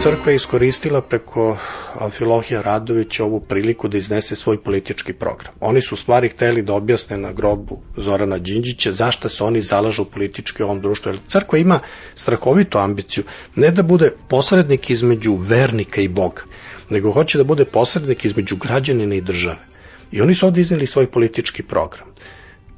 Crkva je iskoristila preko Alfilohija Radovića ovu priliku da iznese svoj politički program. Oni su stvari hteli da objasne na grobu Zorana Đinđića zašto se oni zalažu politički u ovom društvu. Jer crkva ima strahovitu ambiciju ne da bude posrednik između vernika i Boga, nego hoće da bude posrednik između građanina i države. I oni su ovde izneli svoj politički program.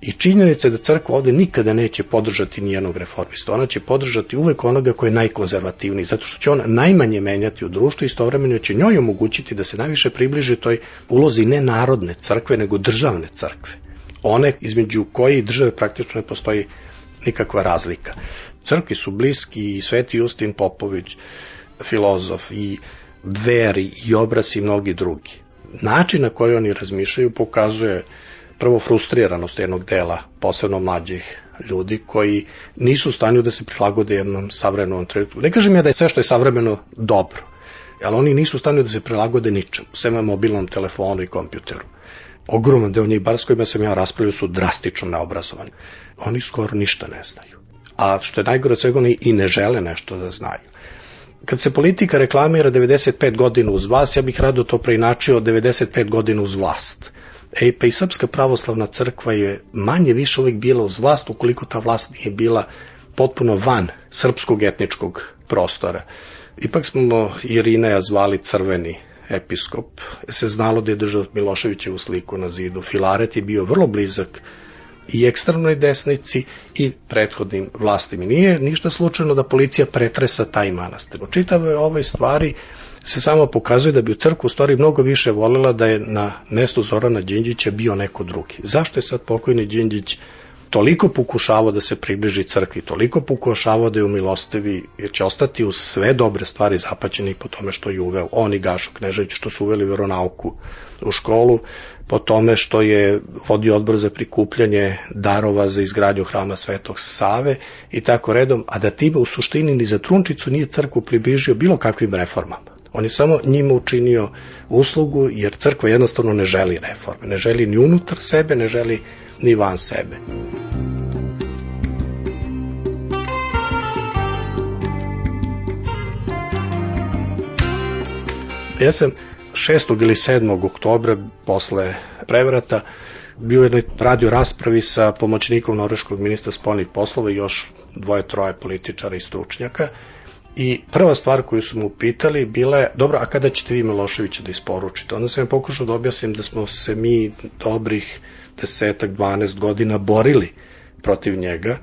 I činjenica je da crkva ovde nikada neće podržati nijednog reformista. Ona će podržati uvek onoga koji je najkonzervativniji, zato što će on najmanje menjati u društvu i istovremeno će njoj omogućiti da se najviše približi toj ulozi ne narodne crkve, nego državne crkve. One između koje i države praktično ne postoji nikakva razlika. Crkvi su bliski i Sveti Justin Popović, filozof, i Dveri, i Obras i mnogi drugi. Način na koji oni razmišljaju pokazuje prvo frustriranost jednog dela, posebno mlađih ljudi koji nisu u stanju da se prilagode jednom savremenom trenutku. Ne kažem ja da je sve što je savremeno dobro, ali oni nisu u stanju da se prilagode ničemu, sve na mobilnom telefonu i kompjuteru. Ogroman deo njih, bar s kojima sam ja raspravljao, su drastično neobrazovani. Oni skoro ništa ne znaju. A što je najgore od svega, oni i ne žele nešto da znaju. Kad se politika reklamira 95 godina uz vas, ja bih rado to preinačio 95 godina uz vlast E, pa i Srpska pravoslavna crkva je manje više uvek bila uz vlast, ukoliko ta vlast nije bila potpuno van srpskog etničkog prostora. Ipak smo Irineja zvali crveni episkop. Se znalo da je držao Miloševićevu sliku na zidu. Filaret je bio vrlo blizak i ekstremnoj desnici i prethodnim vlastima. Nije ništa slučajno da policija pretresa taj manastir. U čitavoj ovoj stvari se samo pokazuje da bi u crkvu u stvari mnogo više volela da je na mestu Zorana Đinđića bio neko drugi. Zašto je sad pokojni Đinđić toliko pokušavao da se približi crkvi, toliko pokušavao da je umilostivi, jer će ostati uz sve dobre stvari zapaćeni po tome što je uveo on i Gašo Knežević, što su uveli veronauku u školu, po tome što je vodio odbor za prikupljanje darova za izgradnju hrama Svetog Save i tako redom, a da Tiba u suštini ni za trunčicu nije crkvu približio bilo kakvim reformama. On je samo njima učinio uslugu jer crkva jednostavno ne želi reforme, ne želi ni unutar sebe, ne želi ni van sebe. Ja sam 6. ili 7. oktobra posle prevrata bio je radio raspravi sa pomoćnikom norveškog ministra spolnih poslova i još dvoje, troje političara i stručnjaka I prva stvar koju su mu pitali bila je, dobro, a kada ćete vi Miloševića da isporučite? Onda sam ja pokušao da objasnim da smo se mi dobrih desetak, 12 godina borili protiv njega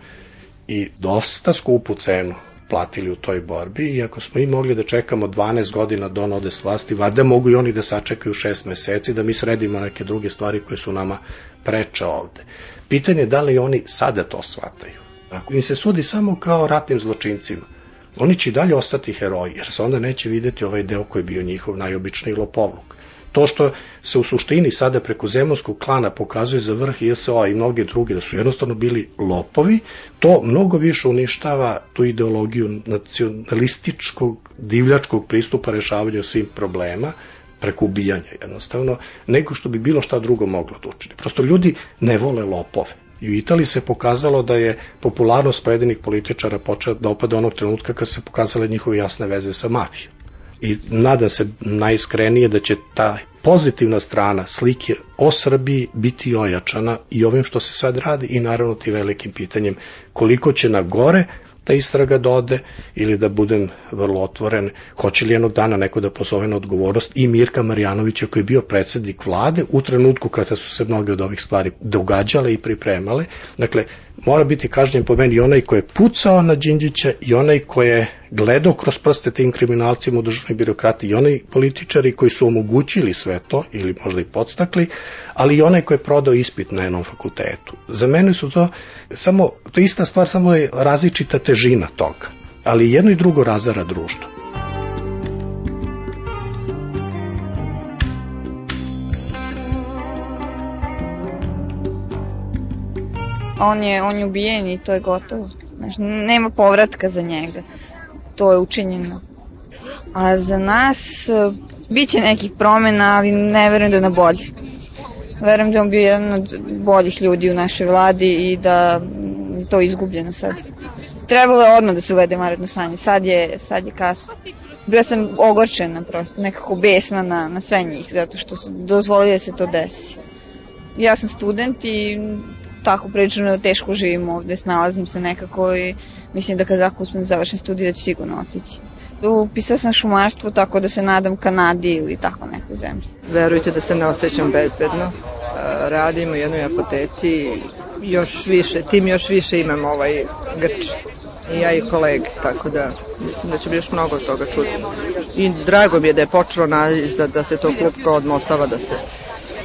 i dosta skupu cenu platili u toj borbi i ako smo i mogli da čekamo 12 godina do on ode s vlasti, vada mogu i oni da sačekaju 6 meseci da mi sredimo neke druge stvari koje su nama preče ovde. Pitanje je da li oni sada to shvataju. Ako im se sudi samo kao ratnim zločincima, oni će i dalje ostati heroji, jer se onda neće videti ovaj deo koji je bio njihov najobičniji lopovluk. To što se u suštini sada preko zemunskog klana pokazuje za vrh ISO-a i mnoge druge da su jednostavno bili lopovi, to mnogo više uništava tu ideologiju nacionalističkog, divljačkog pristupa rešavanju svim problema, preko ubijanja jednostavno, nego što bi bilo šta drugo moglo da učini. Prosto ljudi ne vole lopove. I u Italiji se pokazalo da je popularnost pojedinih političara počela da opada onog trenutka kad se pokazale njihove jasne veze sa mafijom. I nada se najiskrenije da će ta pozitivna strana slike o Srbiji biti ojačana i ovim što se sad radi i naravno ti velikim pitanjem koliko će na gore ta istraga dode ili da budem vrlo otvoren, hoće li jednog dana neko da pozove na odgovornost i Mirka Marjanovića koji je bio predsednik vlade u trenutku kada su se mnoge od ovih stvari događale i pripremale. Dakle, mora biti kažnjen po meni onaj ko je pucao na Đinđića i onaj ko je gledao kroz prste tim kriminalcima u državnoj birokrati i onaj političari koji su omogućili sve to ili možda i podstakli, ali i onaj ko je prodao ispit na jednom fakultetu. Za mene su to samo, to je ista stvar, samo je različita težina toga, ali jedno i drugo razara društvo. On je, on je ubijen i to je gotovo. Znaš, nema povratka za njega. To je učinjeno. A za nas e, bit će nekih promena, ali ne verujem da je na bolje. Verujem da je on bio jedan od boljih ljudi u našoj vladi i da to izgubljeno sad. Trebalo je odmah da se uvede maretno sanje. Sad je, sad je kasno. Bila sam ogorčena prosto, nekako besna na, na sve njih, zato što su dozvolili da se to desi. Ja sam student i tako prilično teško živim ovde, snalazim se nekako i mislim da kad ako uspem da završim studij da ću sigurno otići. Upisao sam šumarstvo tako da se nadam Kanadi ili tako nekoj zemlji. Verujte da se ne osjećam bezbedno. E, radim u jednoj apoteci još više, tim još više imam ovaj grč i ja i kolege, tako da mislim da će još mnogo toga čuti. I drago mi je da je počelo nazad da se to klupko odmotava, da se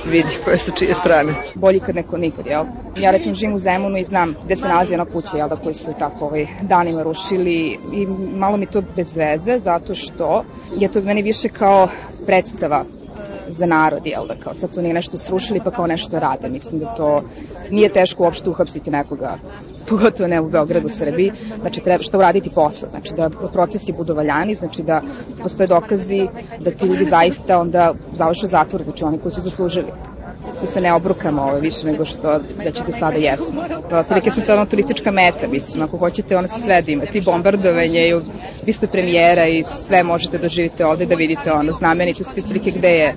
vidi koje su čije strane. Bolji kad neko nikad, jel? Ja recimo živim u Zemunu i znam gde se nalazi ona kuća, jel da, koji su tako ovaj, danima rušili i malo mi to bez veze, zato što je to meni više kao predstava za narod, jel da, kao sad su oni nešto srušili pa kao nešto rade. Mislim da to nije teško uopšte uhapsiti nekoga, pogotovo ne u Beogradu, Srbiji. Znači, treba što uraditi posle, znači da procesi budu valjani, znači da postoje dokazi da ti ljudi zaista onda završu zatvor, znači oni koji su zaslužili. Da se ne obrukamo ovo više nego što već do sada jesmo. Pa, prilike smo sada turistička meta, mislim, ako hoćete ono se sve da imate i bombardovanje i vi ste premijera i sve možete da živite ovde da vidite ono znamenitosti prilike gde je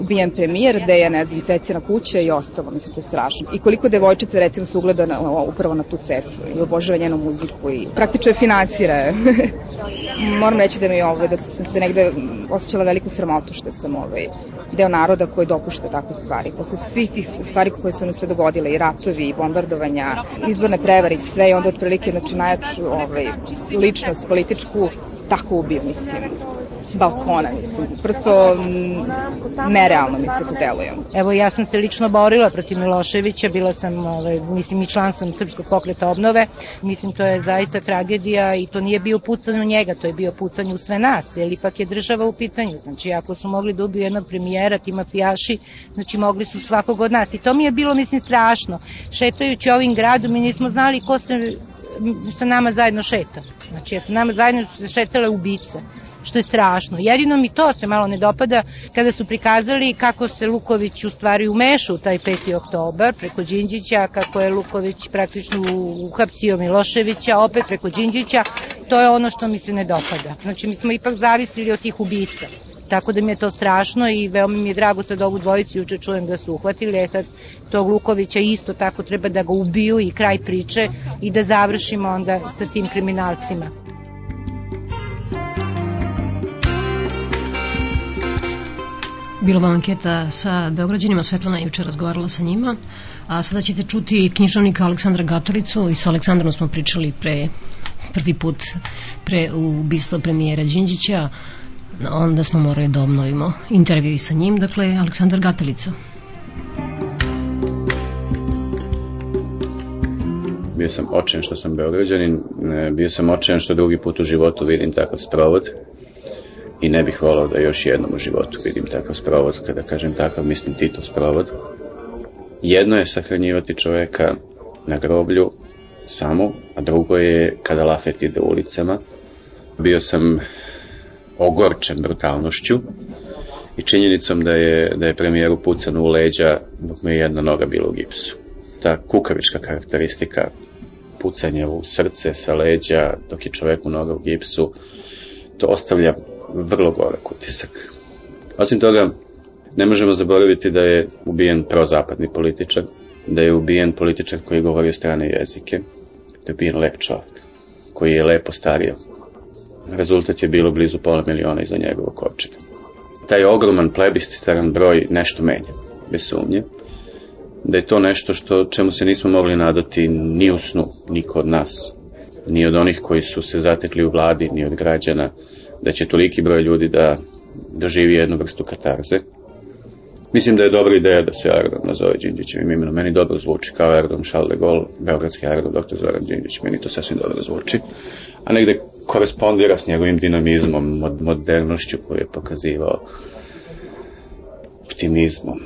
ubijen premijer, gde je, ne znam, cecina kuća i ostalo, mislim, to je strašno. I koliko devojčica recimo se ugleda na, upravo na tu cecu i obožava njenu muziku i praktično je finansira. Moram reći da mi ovaj, da sam se negde osjećala veliku sramotu što sam ovaj, deo naroda koji dopušta takve stvari. Posle svih tih stvari koje su nam se dogodile, i ratovi, i bombardovanja, izborne prevari, sve i onda otprilike znači, najjaču ovaj, ličnost političku tako ubio, mislim s balkona, mislim, prosto nerealno mi se to deluje. Evo ja sam se lično borila protiv Miloševića, bila sam, ovaj, mislim i član sam Srpskog pokreta obnove, mislim to je zaista tragedija i to nije bio pucanj u njega, to je bio pucanj u sve nas, jer ipak je država u pitanju, znači ako su mogli da ubiju jednog premijera, ti mafijaši, znači mogli su svakog od nas i to mi je bilo, mislim, strašno. Šetajući ovim gradom mi nismo znali ko se sa nama zajedno šeta. Znači, sa nama zajedno su se šetale ubice što je strašno. Jedino mi to se malo ne dopada kada su prikazali kako se Luković u stvari umeša u taj 5. oktobar preko Đinđića, kako je Luković praktično uhapsio Miloševića, opet preko Đinđića, to je ono što mi se ne dopada. Znači mi smo ipak zavisili od tih ubica. Tako da mi je to strašno i veoma mi je drago sad ovu dvojicu juče čujem da su uhvatili, e sad tog Lukovića isto tako treba da ga ubiju i kraj priče i da završimo onda sa tim kriminalcima. Bilo vam anketa sa Beograđanima, Svetlana je juče razgovarala sa njima, a sada ćete čuti književnika Aleksandra Gatoricu i sa Aleksandrom smo pričali pre prvi put pre ubistva premijera Đinđića, onda smo morali da obnovimo intervju i sa njim, dakle Aleksandar Gatalica. Bio sam očen što sam Beograđanin, bio sam očen što drugi put u životu vidim takav sprovod i ne bih volao da još jednom u životu vidim takav sprovod. Kada kažem takav, mislim Tito sprovod. Jedno je sahranjivati čoveka na groblju samo, a drugo je kada lafet ide ulicama. Bio sam ogorčen brutalnošću i činjenicom da je, da je premijeru pucan u leđa dok me je jedna noga bila u gipsu. Ta kukavička karakteristika pucanje u srce sa leđa dok je čoveku noga u gipsu, to ostavlja vrlo gorak utisak. Osim toga, ne možemo zaboraviti da je ubijen prozapadni političar, da je ubijen političar koji govori strane jezike, da je ubijen lep čovjek, koji je lepo stario. Rezultat je bilo blizu pola miliona iza njegovog kovčega. Taj ogroman plebiscitaran broj nešto menja, bez sumnje, da je to nešto što čemu se nismo mogli nadati ni u snu, niko od nas, ni od onih koji su se zatekli u vladi, ni od građana, da će toliki broj ljudi da doživi jednu vrstu katarze. Mislim da je dobra ideja da se aerodrom nazove Đinđićevim imenom. Meni dobro zvuči kao aerodrom Charles de Gaulle, Beogradski aerodrom dr. Zoran Đinđić. Meni to sasvim dobro zvuči. A negde korespondira s njegovim dinamizmom, mod modernošću koju je pokazivao optimizmom.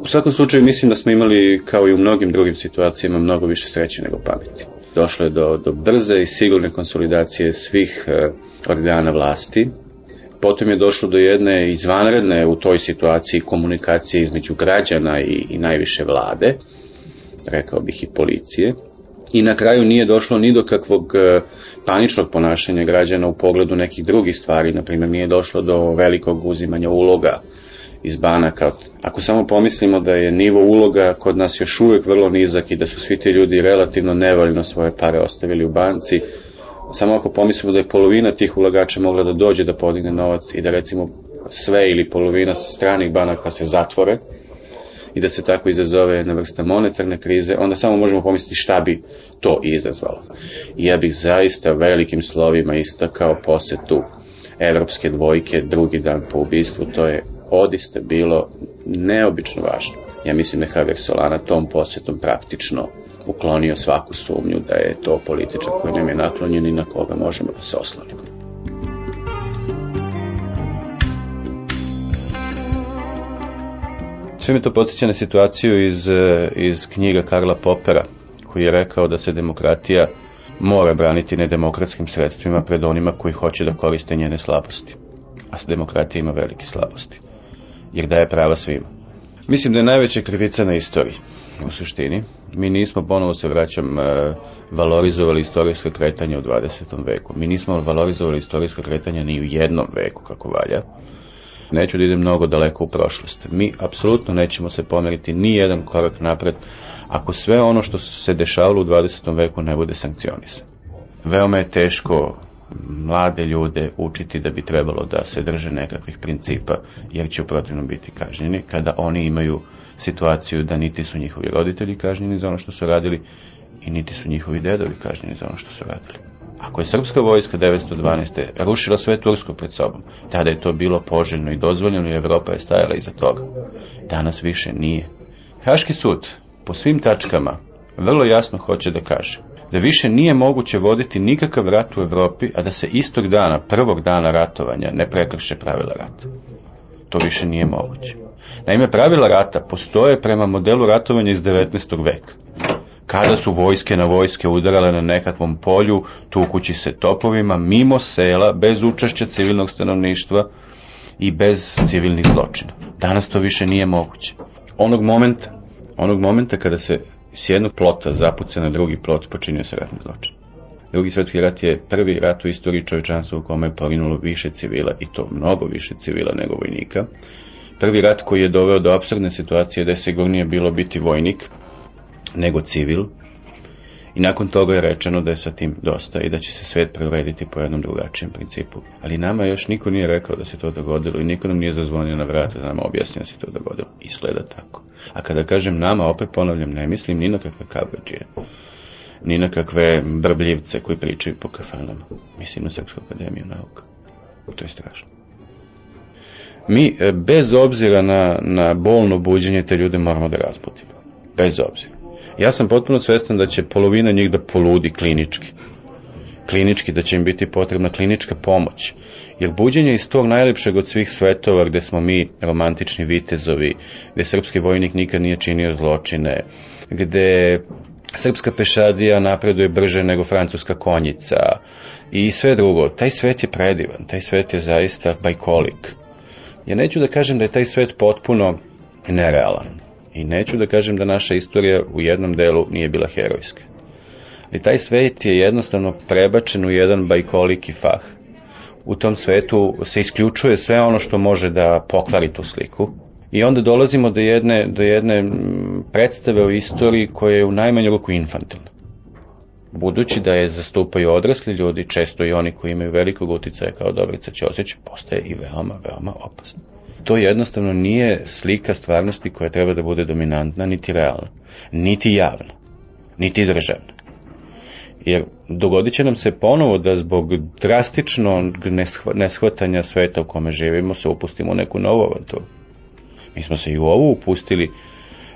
U svakom slučaju mislim da smo imali, kao i u mnogim drugim situacijama, mnogo više sreće nego pameti došlo je do, do brze i sigurne konsolidacije svih e, organa vlasti. Potom je došlo do jedne izvanredne u toj situaciji komunikacije između građana i, i najviše vlade, rekao bih i policije. I na kraju nije došlo ni do kakvog e, paničnog ponašanja građana u pogledu nekih drugih stvari, na primjer nije došlo do velikog uzimanja uloga iz banaka. Ako samo pomislimo da je nivo uloga kod nas još uvek vrlo nizak i da su svi ti ljudi relativno nevoljno svoje pare ostavili u banci, samo ako pomislimo da je polovina tih ulagača mogla da dođe da podigne novac i da recimo sve ili polovina stranih banaka se zatvore i da se tako izazove jedna vrsta monetarne krize, onda samo možemo pomisliti šta bi to izazvalo. I ja bih zaista velikim slovima istakao posetu evropske dvojke drugi dan po ubistvu, to je odiste bilo neobično važno. Ja mislim da Javier Solana tom posjetom praktično uklonio svaku sumnju da je to političar koji nam je naklonjen i na koga možemo da se oslonimo. Sve mi to podsjeća na situaciju iz, iz knjiga Karla Popera, koji je rekao da se demokratija mora braniti nedemokratskim sredstvima pred onima koji hoće da koriste njene slabosti. A demokratija ima velike slabosti jer daje prava svima. Mislim da je najveća krivica na istoriji, u suštini. Mi nismo, ponovo se vraćam, e, valorizovali istorijska kretanja u 20. veku. Mi nismo valorizovali istorijska kretanja ni u jednom veku, kako valja. Neću da idem mnogo daleko u prošlost. Mi apsolutno nećemo se pomeriti ni jedan korak napred ako sve ono što se dešavalo u 20. veku ne bude sankcionisano. Veoma je teško mlade ljude učiti da bi trebalo da se drže nekakvih principa, jer će u protivnom biti kažnjeni, kada oni imaju situaciju da niti su njihovi roditelji kažnjeni za ono što su radili i niti su njihovi dedovi kažnjeni za ono što su radili. Ako je srpska vojska 912. rušila sve Tursko pred sobom, tada je to bilo poželjno i dozvoljeno i Evropa je stajala iza toga. Danas više nije. Haški sud po svim tačkama vrlo jasno hoće da kaže da više nije moguće voditi nikakav rat u Evropi, a da se istog dana, prvog dana ratovanja, ne prekrše pravila rata. To više nije moguće. Naime, pravila rata postoje prema modelu ratovanja iz 19. veka. Kada su vojske na vojske udarale na nekakvom polju, tukući se topovima, mimo sela, bez učešća civilnog stanovništva i bez civilnih zločina. Danas to više nije moguće. Onog momenta, onog momenta kada se s jednog plota zapuca na drugi plot počinio se ratni zločin. Drugi svetski rat je prvi rat u istoriji čovječanstva u kome je poginulo više civila i to mnogo više civila nego vojnika. Prvi rat koji je doveo do absurdne situacije da je sigurnije bilo biti vojnik nego civil i nakon toga je rečeno da je sa tim dosta i da će se svet preurediti po jednom drugačijem principu. Ali nama još niko nije rekao da se to dogodilo i niko nam nije zazvonio na vrata da nam objasnio da se to dogodilo. Izgleda tako. A kada kažem nama, opet ponavljam, ne mislim ni na kakve kabađije, ni na kakve brbljivce koji pričaju po kafanama. Mislim na Srpsku akademiju nauka. To je strašno. Mi, e, bez obzira na, na bolno buđenje, te ljude moramo da razbudimo. Bez obzira. Ja sam potpuno svestan da će polovina njih da poludi klinički. Klinički, da će im biti potrebna klinička pomoć. Jer buđenje iz tog najlepšeg od svih svetova gde smo mi romantični vitezovi, gde srpski vojnik nikad nije činio zločine, gde srpska pešadija napreduje brže nego francuska konjica i sve drugo. Taj svet je predivan, taj svet je zaista bajkolik. Ja neću da kažem da je taj svet potpuno nerealan. I neću da kažem da naša istorija u jednom delu nije bila herojska. Ali taj svet je jednostavno prebačen u jedan bajkoliki fah. U tom svetu se isključuje sve ono što može da pokvari tu sliku. I onda dolazimo do jedne, do jedne predstave o istoriji koja je u najmanju ruku infantilna. Budući da je zastupaju odrasli ljudi, često i oni koji imaju velikog uticaja kao Dobrica Ćosić, postaje i veoma, veoma opasno to jednostavno nije slika stvarnosti koja treba da bude dominantna, niti realna, niti javna, niti državna. Jer dogodit će nam se ponovo da zbog drastičnog neshvatanja sveta u kome živimo se upustimo u neku novu avanturu. Mi smo se i u ovu upustili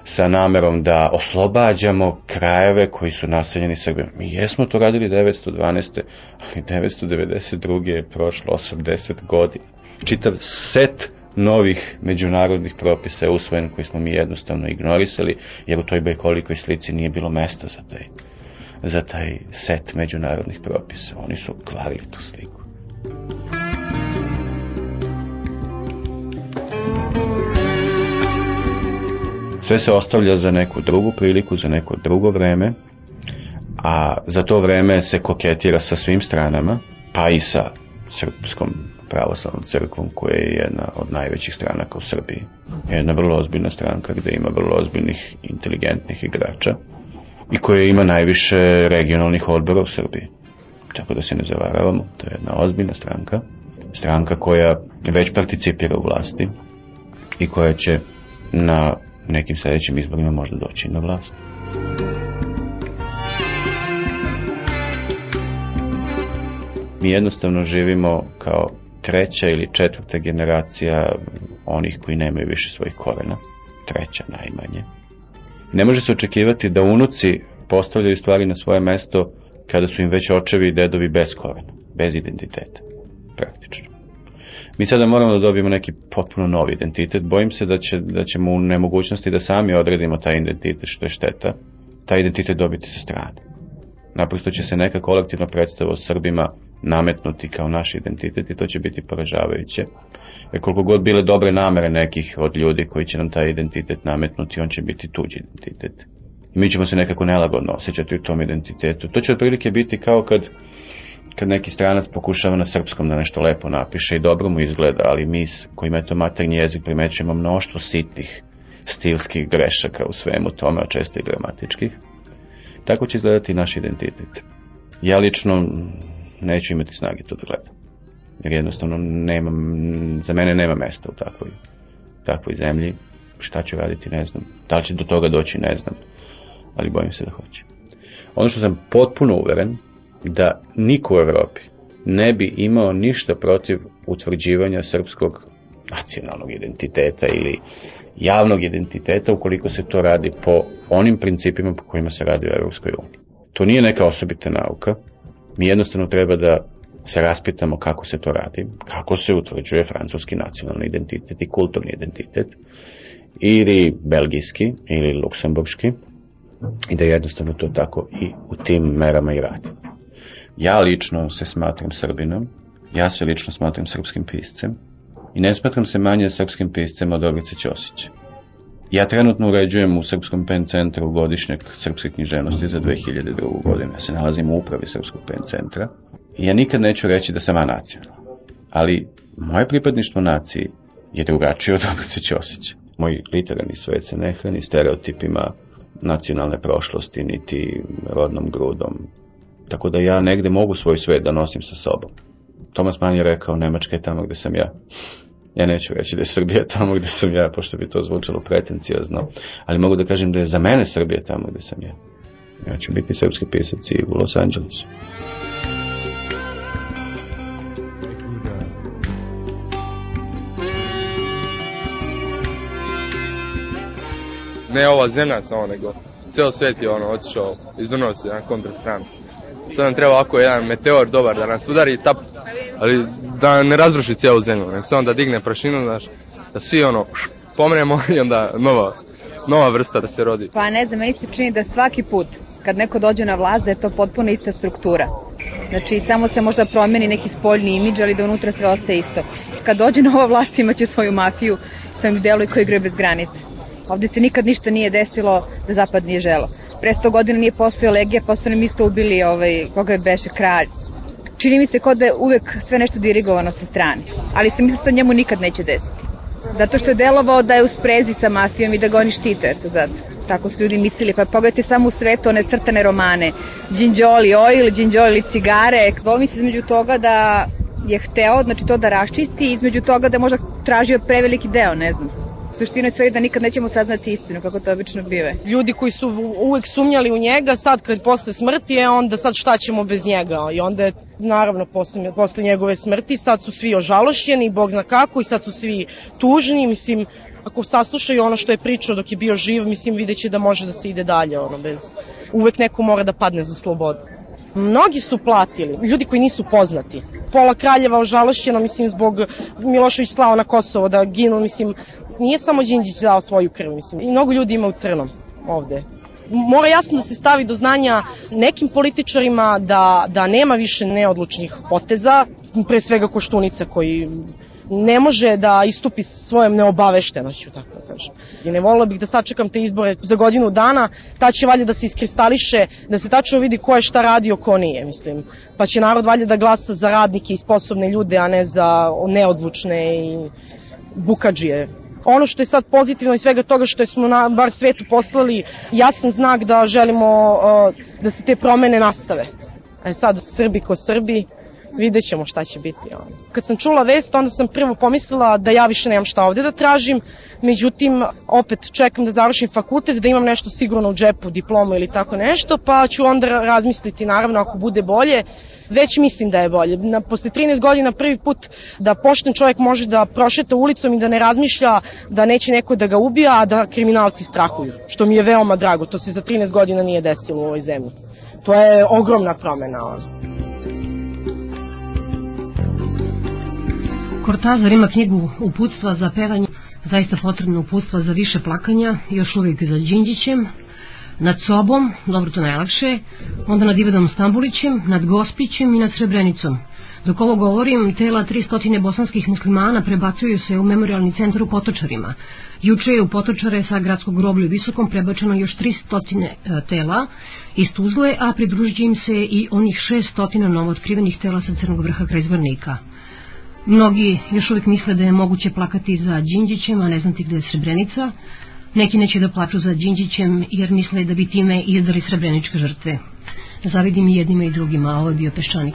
sa namerom da oslobađamo krajeve koji su naseljeni Srbijom. Mi jesmo to radili 912. ali 992. je prošlo 80 godina. Čitav set novih međunarodnih propisa je usvojen koji smo mi jednostavno ignorisali, jer u toj bajkolikoj slici nije bilo mesta za taj, za taj set međunarodnih propisa. Oni su kvarili tu sliku. Sve se ostavlja za neku drugu priliku, za neko drugo vreme, a za to vreme se koketira sa svim stranama, pa i sa srpskom pravoslavnom crkvom koja je jedna od najvećih stranaka u Srbiji. Jedna vrlo ozbiljna stranka gde ima vrlo ozbiljnih inteligentnih igrača i koja ima najviše regionalnih odbora u Srbiji. Tako da se ne zavaravamo, to je jedna ozbiljna stranka, stranka koja već participira u vlasti i koja će na nekim sledećim izborima možda doći na vlast. Mi jednostavno živimo kao treća ili četvrta generacija onih koji nemaju više svojih korena. Treća najmanje. Ne može se očekivati da unuci postavljaju stvari na svoje mesto kada su im već očevi i dedovi bez korena, bez identiteta, praktično. Mi sada moramo da dobijemo neki potpuno novi identitet. Bojim se da, će, da ćemo u nemogućnosti da sami odredimo taj identitet, što je šteta, taj identitet dobiti sa strane. Naprosto će se neka kolektivna predstava o Srbima nametnuti kao naš identitet i to će biti poražavajuće. Jer koliko god bile dobre namere nekih od ljudi koji će nam taj identitet nametnuti, on će biti tuđi identitet. I mi ćemo se nekako nelagodno osjećati u tom identitetu. To će otprilike biti kao kad kad neki stranac pokušava na srpskom da nešto lepo napiše i dobro mu izgleda, ali mi koji ima to maternji jezik primećujemo mnoštvo sitnih stilskih grešaka u svemu tome, a često i gramatičkih. Tako će izgledati naš identitet. Ja lično neću imati snage to da gledam. Jer jednostavno nema, za mene nema mesta u takvoj, takvoj zemlji. Šta ću raditi, ne znam. Da li će do toga doći, ne znam. Ali bojim se da hoće. Ono što sam potpuno uveren, da niko u Evropi ne bi imao ništa protiv utvrđivanja srpskog nacionalnog identiteta ili javnog identiteta ukoliko se to radi po onim principima po kojima se radi u Evropskoj uniji. To nije neka osobita nauka, mi jednostavno treba da se raspitamo kako se to radi, kako se utvrđuje francuski nacionalni identitet i kulturni identitet, ili belgijski, ili luksemburški, i da jednostavno to tako i u tim merama i radi. Ja lično se smatram Srbinom, ja se lično smatram srpskim piscem i ne smatram se manje srpskim piscem od Dobrice Ćosića. Ja trenutno uređujem u Srpskom pen centru godišnjeg srpske književnosti za 2002. godinu. Ja se nalazim u upravi Srpskog pen centra ja nikad neću reći da sam anacionalan. Ali moje pripadništvo naciji je drugačije od Dobrice Ćosića. Moj literarni svet se ne hrani stereotipima nacionalne prošlosti, niti rodnom grudom. Tako da ja negde mogu svoj svet da nosim sa sobom. Tomas Mann je rekao, Nemačka je tamo gde sam ja. Ja neću reći da je Srbija tamo gde sam ja, pošto bi to zvučalo pretencijozno, ali mogu da kažem da je za mene Srbija tamo gde sam ja. Ja ću biti srpski pisac i u Los Angelesu. Ne ova zemlja samo, nego ceo svet je ono otišao, izdurnuo se na kontra stranu. Sad nam treba ovako jedan meteor dobar da nas udari i tap, ali da ne razruši cijelu zemlju, nego samo da digne prašinu, znaš, da svi ono pomremo i onda nova, nova vrsta da se rodi. Pa ne znam, meni se čini da svaki put kad neko dođe na vlast da je to potpuno ista struktura. Znači, samo se možda promeni neki spoljni imidž, ali da unutra sve ostaje isto. Kad dođe nova vlast imaće svoju mafiju, svojim delu i koji igraju bez granice. Ovde se nikad ništa nije desilo da Zapad nije želo. Pre 100 godina nije postojao legija, pa su nam isto ubili ovaj, koga je beše kralj. Čini mi se kao da je uvek sve nešto dirigovano sa strane. Ali se misli da to njemu nikad neće desiti. Zato što je delovao da je u sprezi sa mafijom i da ga oni štite, eto zato. Tako su ljudi mislili, pa pogledajte samo u svetu one crtane romane. Džinđoli oil, džinđoli cigare. Dvomi se između toga da je hteo, znači to da raščisti, između toga da je možda tražio preveliki deo, ne znam suština je sve da nikad nećemo saznati istinu, kako to obično bive. Ljudi koji su uvek sumnjali u njega, sad kad posle smrti je onda sad šta ćemo bez njega. I onda je naravno posle, posle njegove smrti sad su svi ožalošćeni, bog zna kako, i sad su svi tužni, mislim, ako saslušaju ono što je pričao dok je bio živ, mislim vidjet će da može da se ide dalje, ono, bez... Uvek neko mora da padne za slobodu. Mnogi su platili, ljudi koji nisu poznati. Pola kraljeva ožalošćeno, mislim, zbog Milošević slao na Kosovo da ginu, mislim, nije samo Đinđić dao svoju krv, mislim, i mnogo ljudi ima u crnom ovde. Mora jasno da se stavi do znanja nekim političarima da, da nema više neodlučnih poteza, pre svega Koštunica koji ne može da istupi svojom neobaveštenošću, tako da kažem. I ne volila bih da sačekam te izbore za godinu dana, ta će valjda da se iskristališe, da se tačno vidi ko je šta radio, ko nije, mislim. Pa će narod valjda da glasa za radnike i sposobne ljude, a ne za neodlučne i bukadžije ono što je sad pozitivno i svega toga što smo na bar svetu poslali jasan znak da želimo uh, da se te promene nastave. E sad, Srbi ko Srbi, vidjet ćemo šta će biti. Kad sam čula vest, onda sam prvo pomislila da ja više nemam šta ovde da tražim, međutim, opet čekam da završim fakultet, da imam nešto sigurno u džepu, diplomu ili tako nešto, pa ću onda razmisliti, naravno, ako bude bolje, već mislim da je bolje. Na, posle 13 godina prvi put da pošten čovjek može da prošeta ulicom i da ne razmišlja da neće neko da ga ubija, a da kriminalci strahuju, što mi je veoma drago. To se za 13 godina nije desilo u ovoj zemlji. To je ogromna promena. Ono. Kortazar ima knjigu uputstva za pevanje, zaista potrebno uputstva za više plakanja, još uvijek za Đinđićem, nad sobom, dobro to najlakše, onda nad Ivanom Stambulićem, nad Gospićem i nad Srebrenicom. Dok ovo govorim, tela 300 bosanskih muslimana prebacuju se u memorialni centar u Potočarima. Juče je u Potočare sa gradskog groblja Visokom prebačeno još 300 e, tela iz Tuzle, a pridružit im se i onih 600 novo otkrivenih tela sa Crnog vrha kraj Zvornika. Mnogi još uvijek misle da je moguće plakati za Đinđićem, a ne znati gde je Srebrenica. Neki neće da plaču za Đinđićem jer misle da bi time izdali srebreničke žrtve. Zavidim i jednima i drugima, a ovo je bio Peščanik.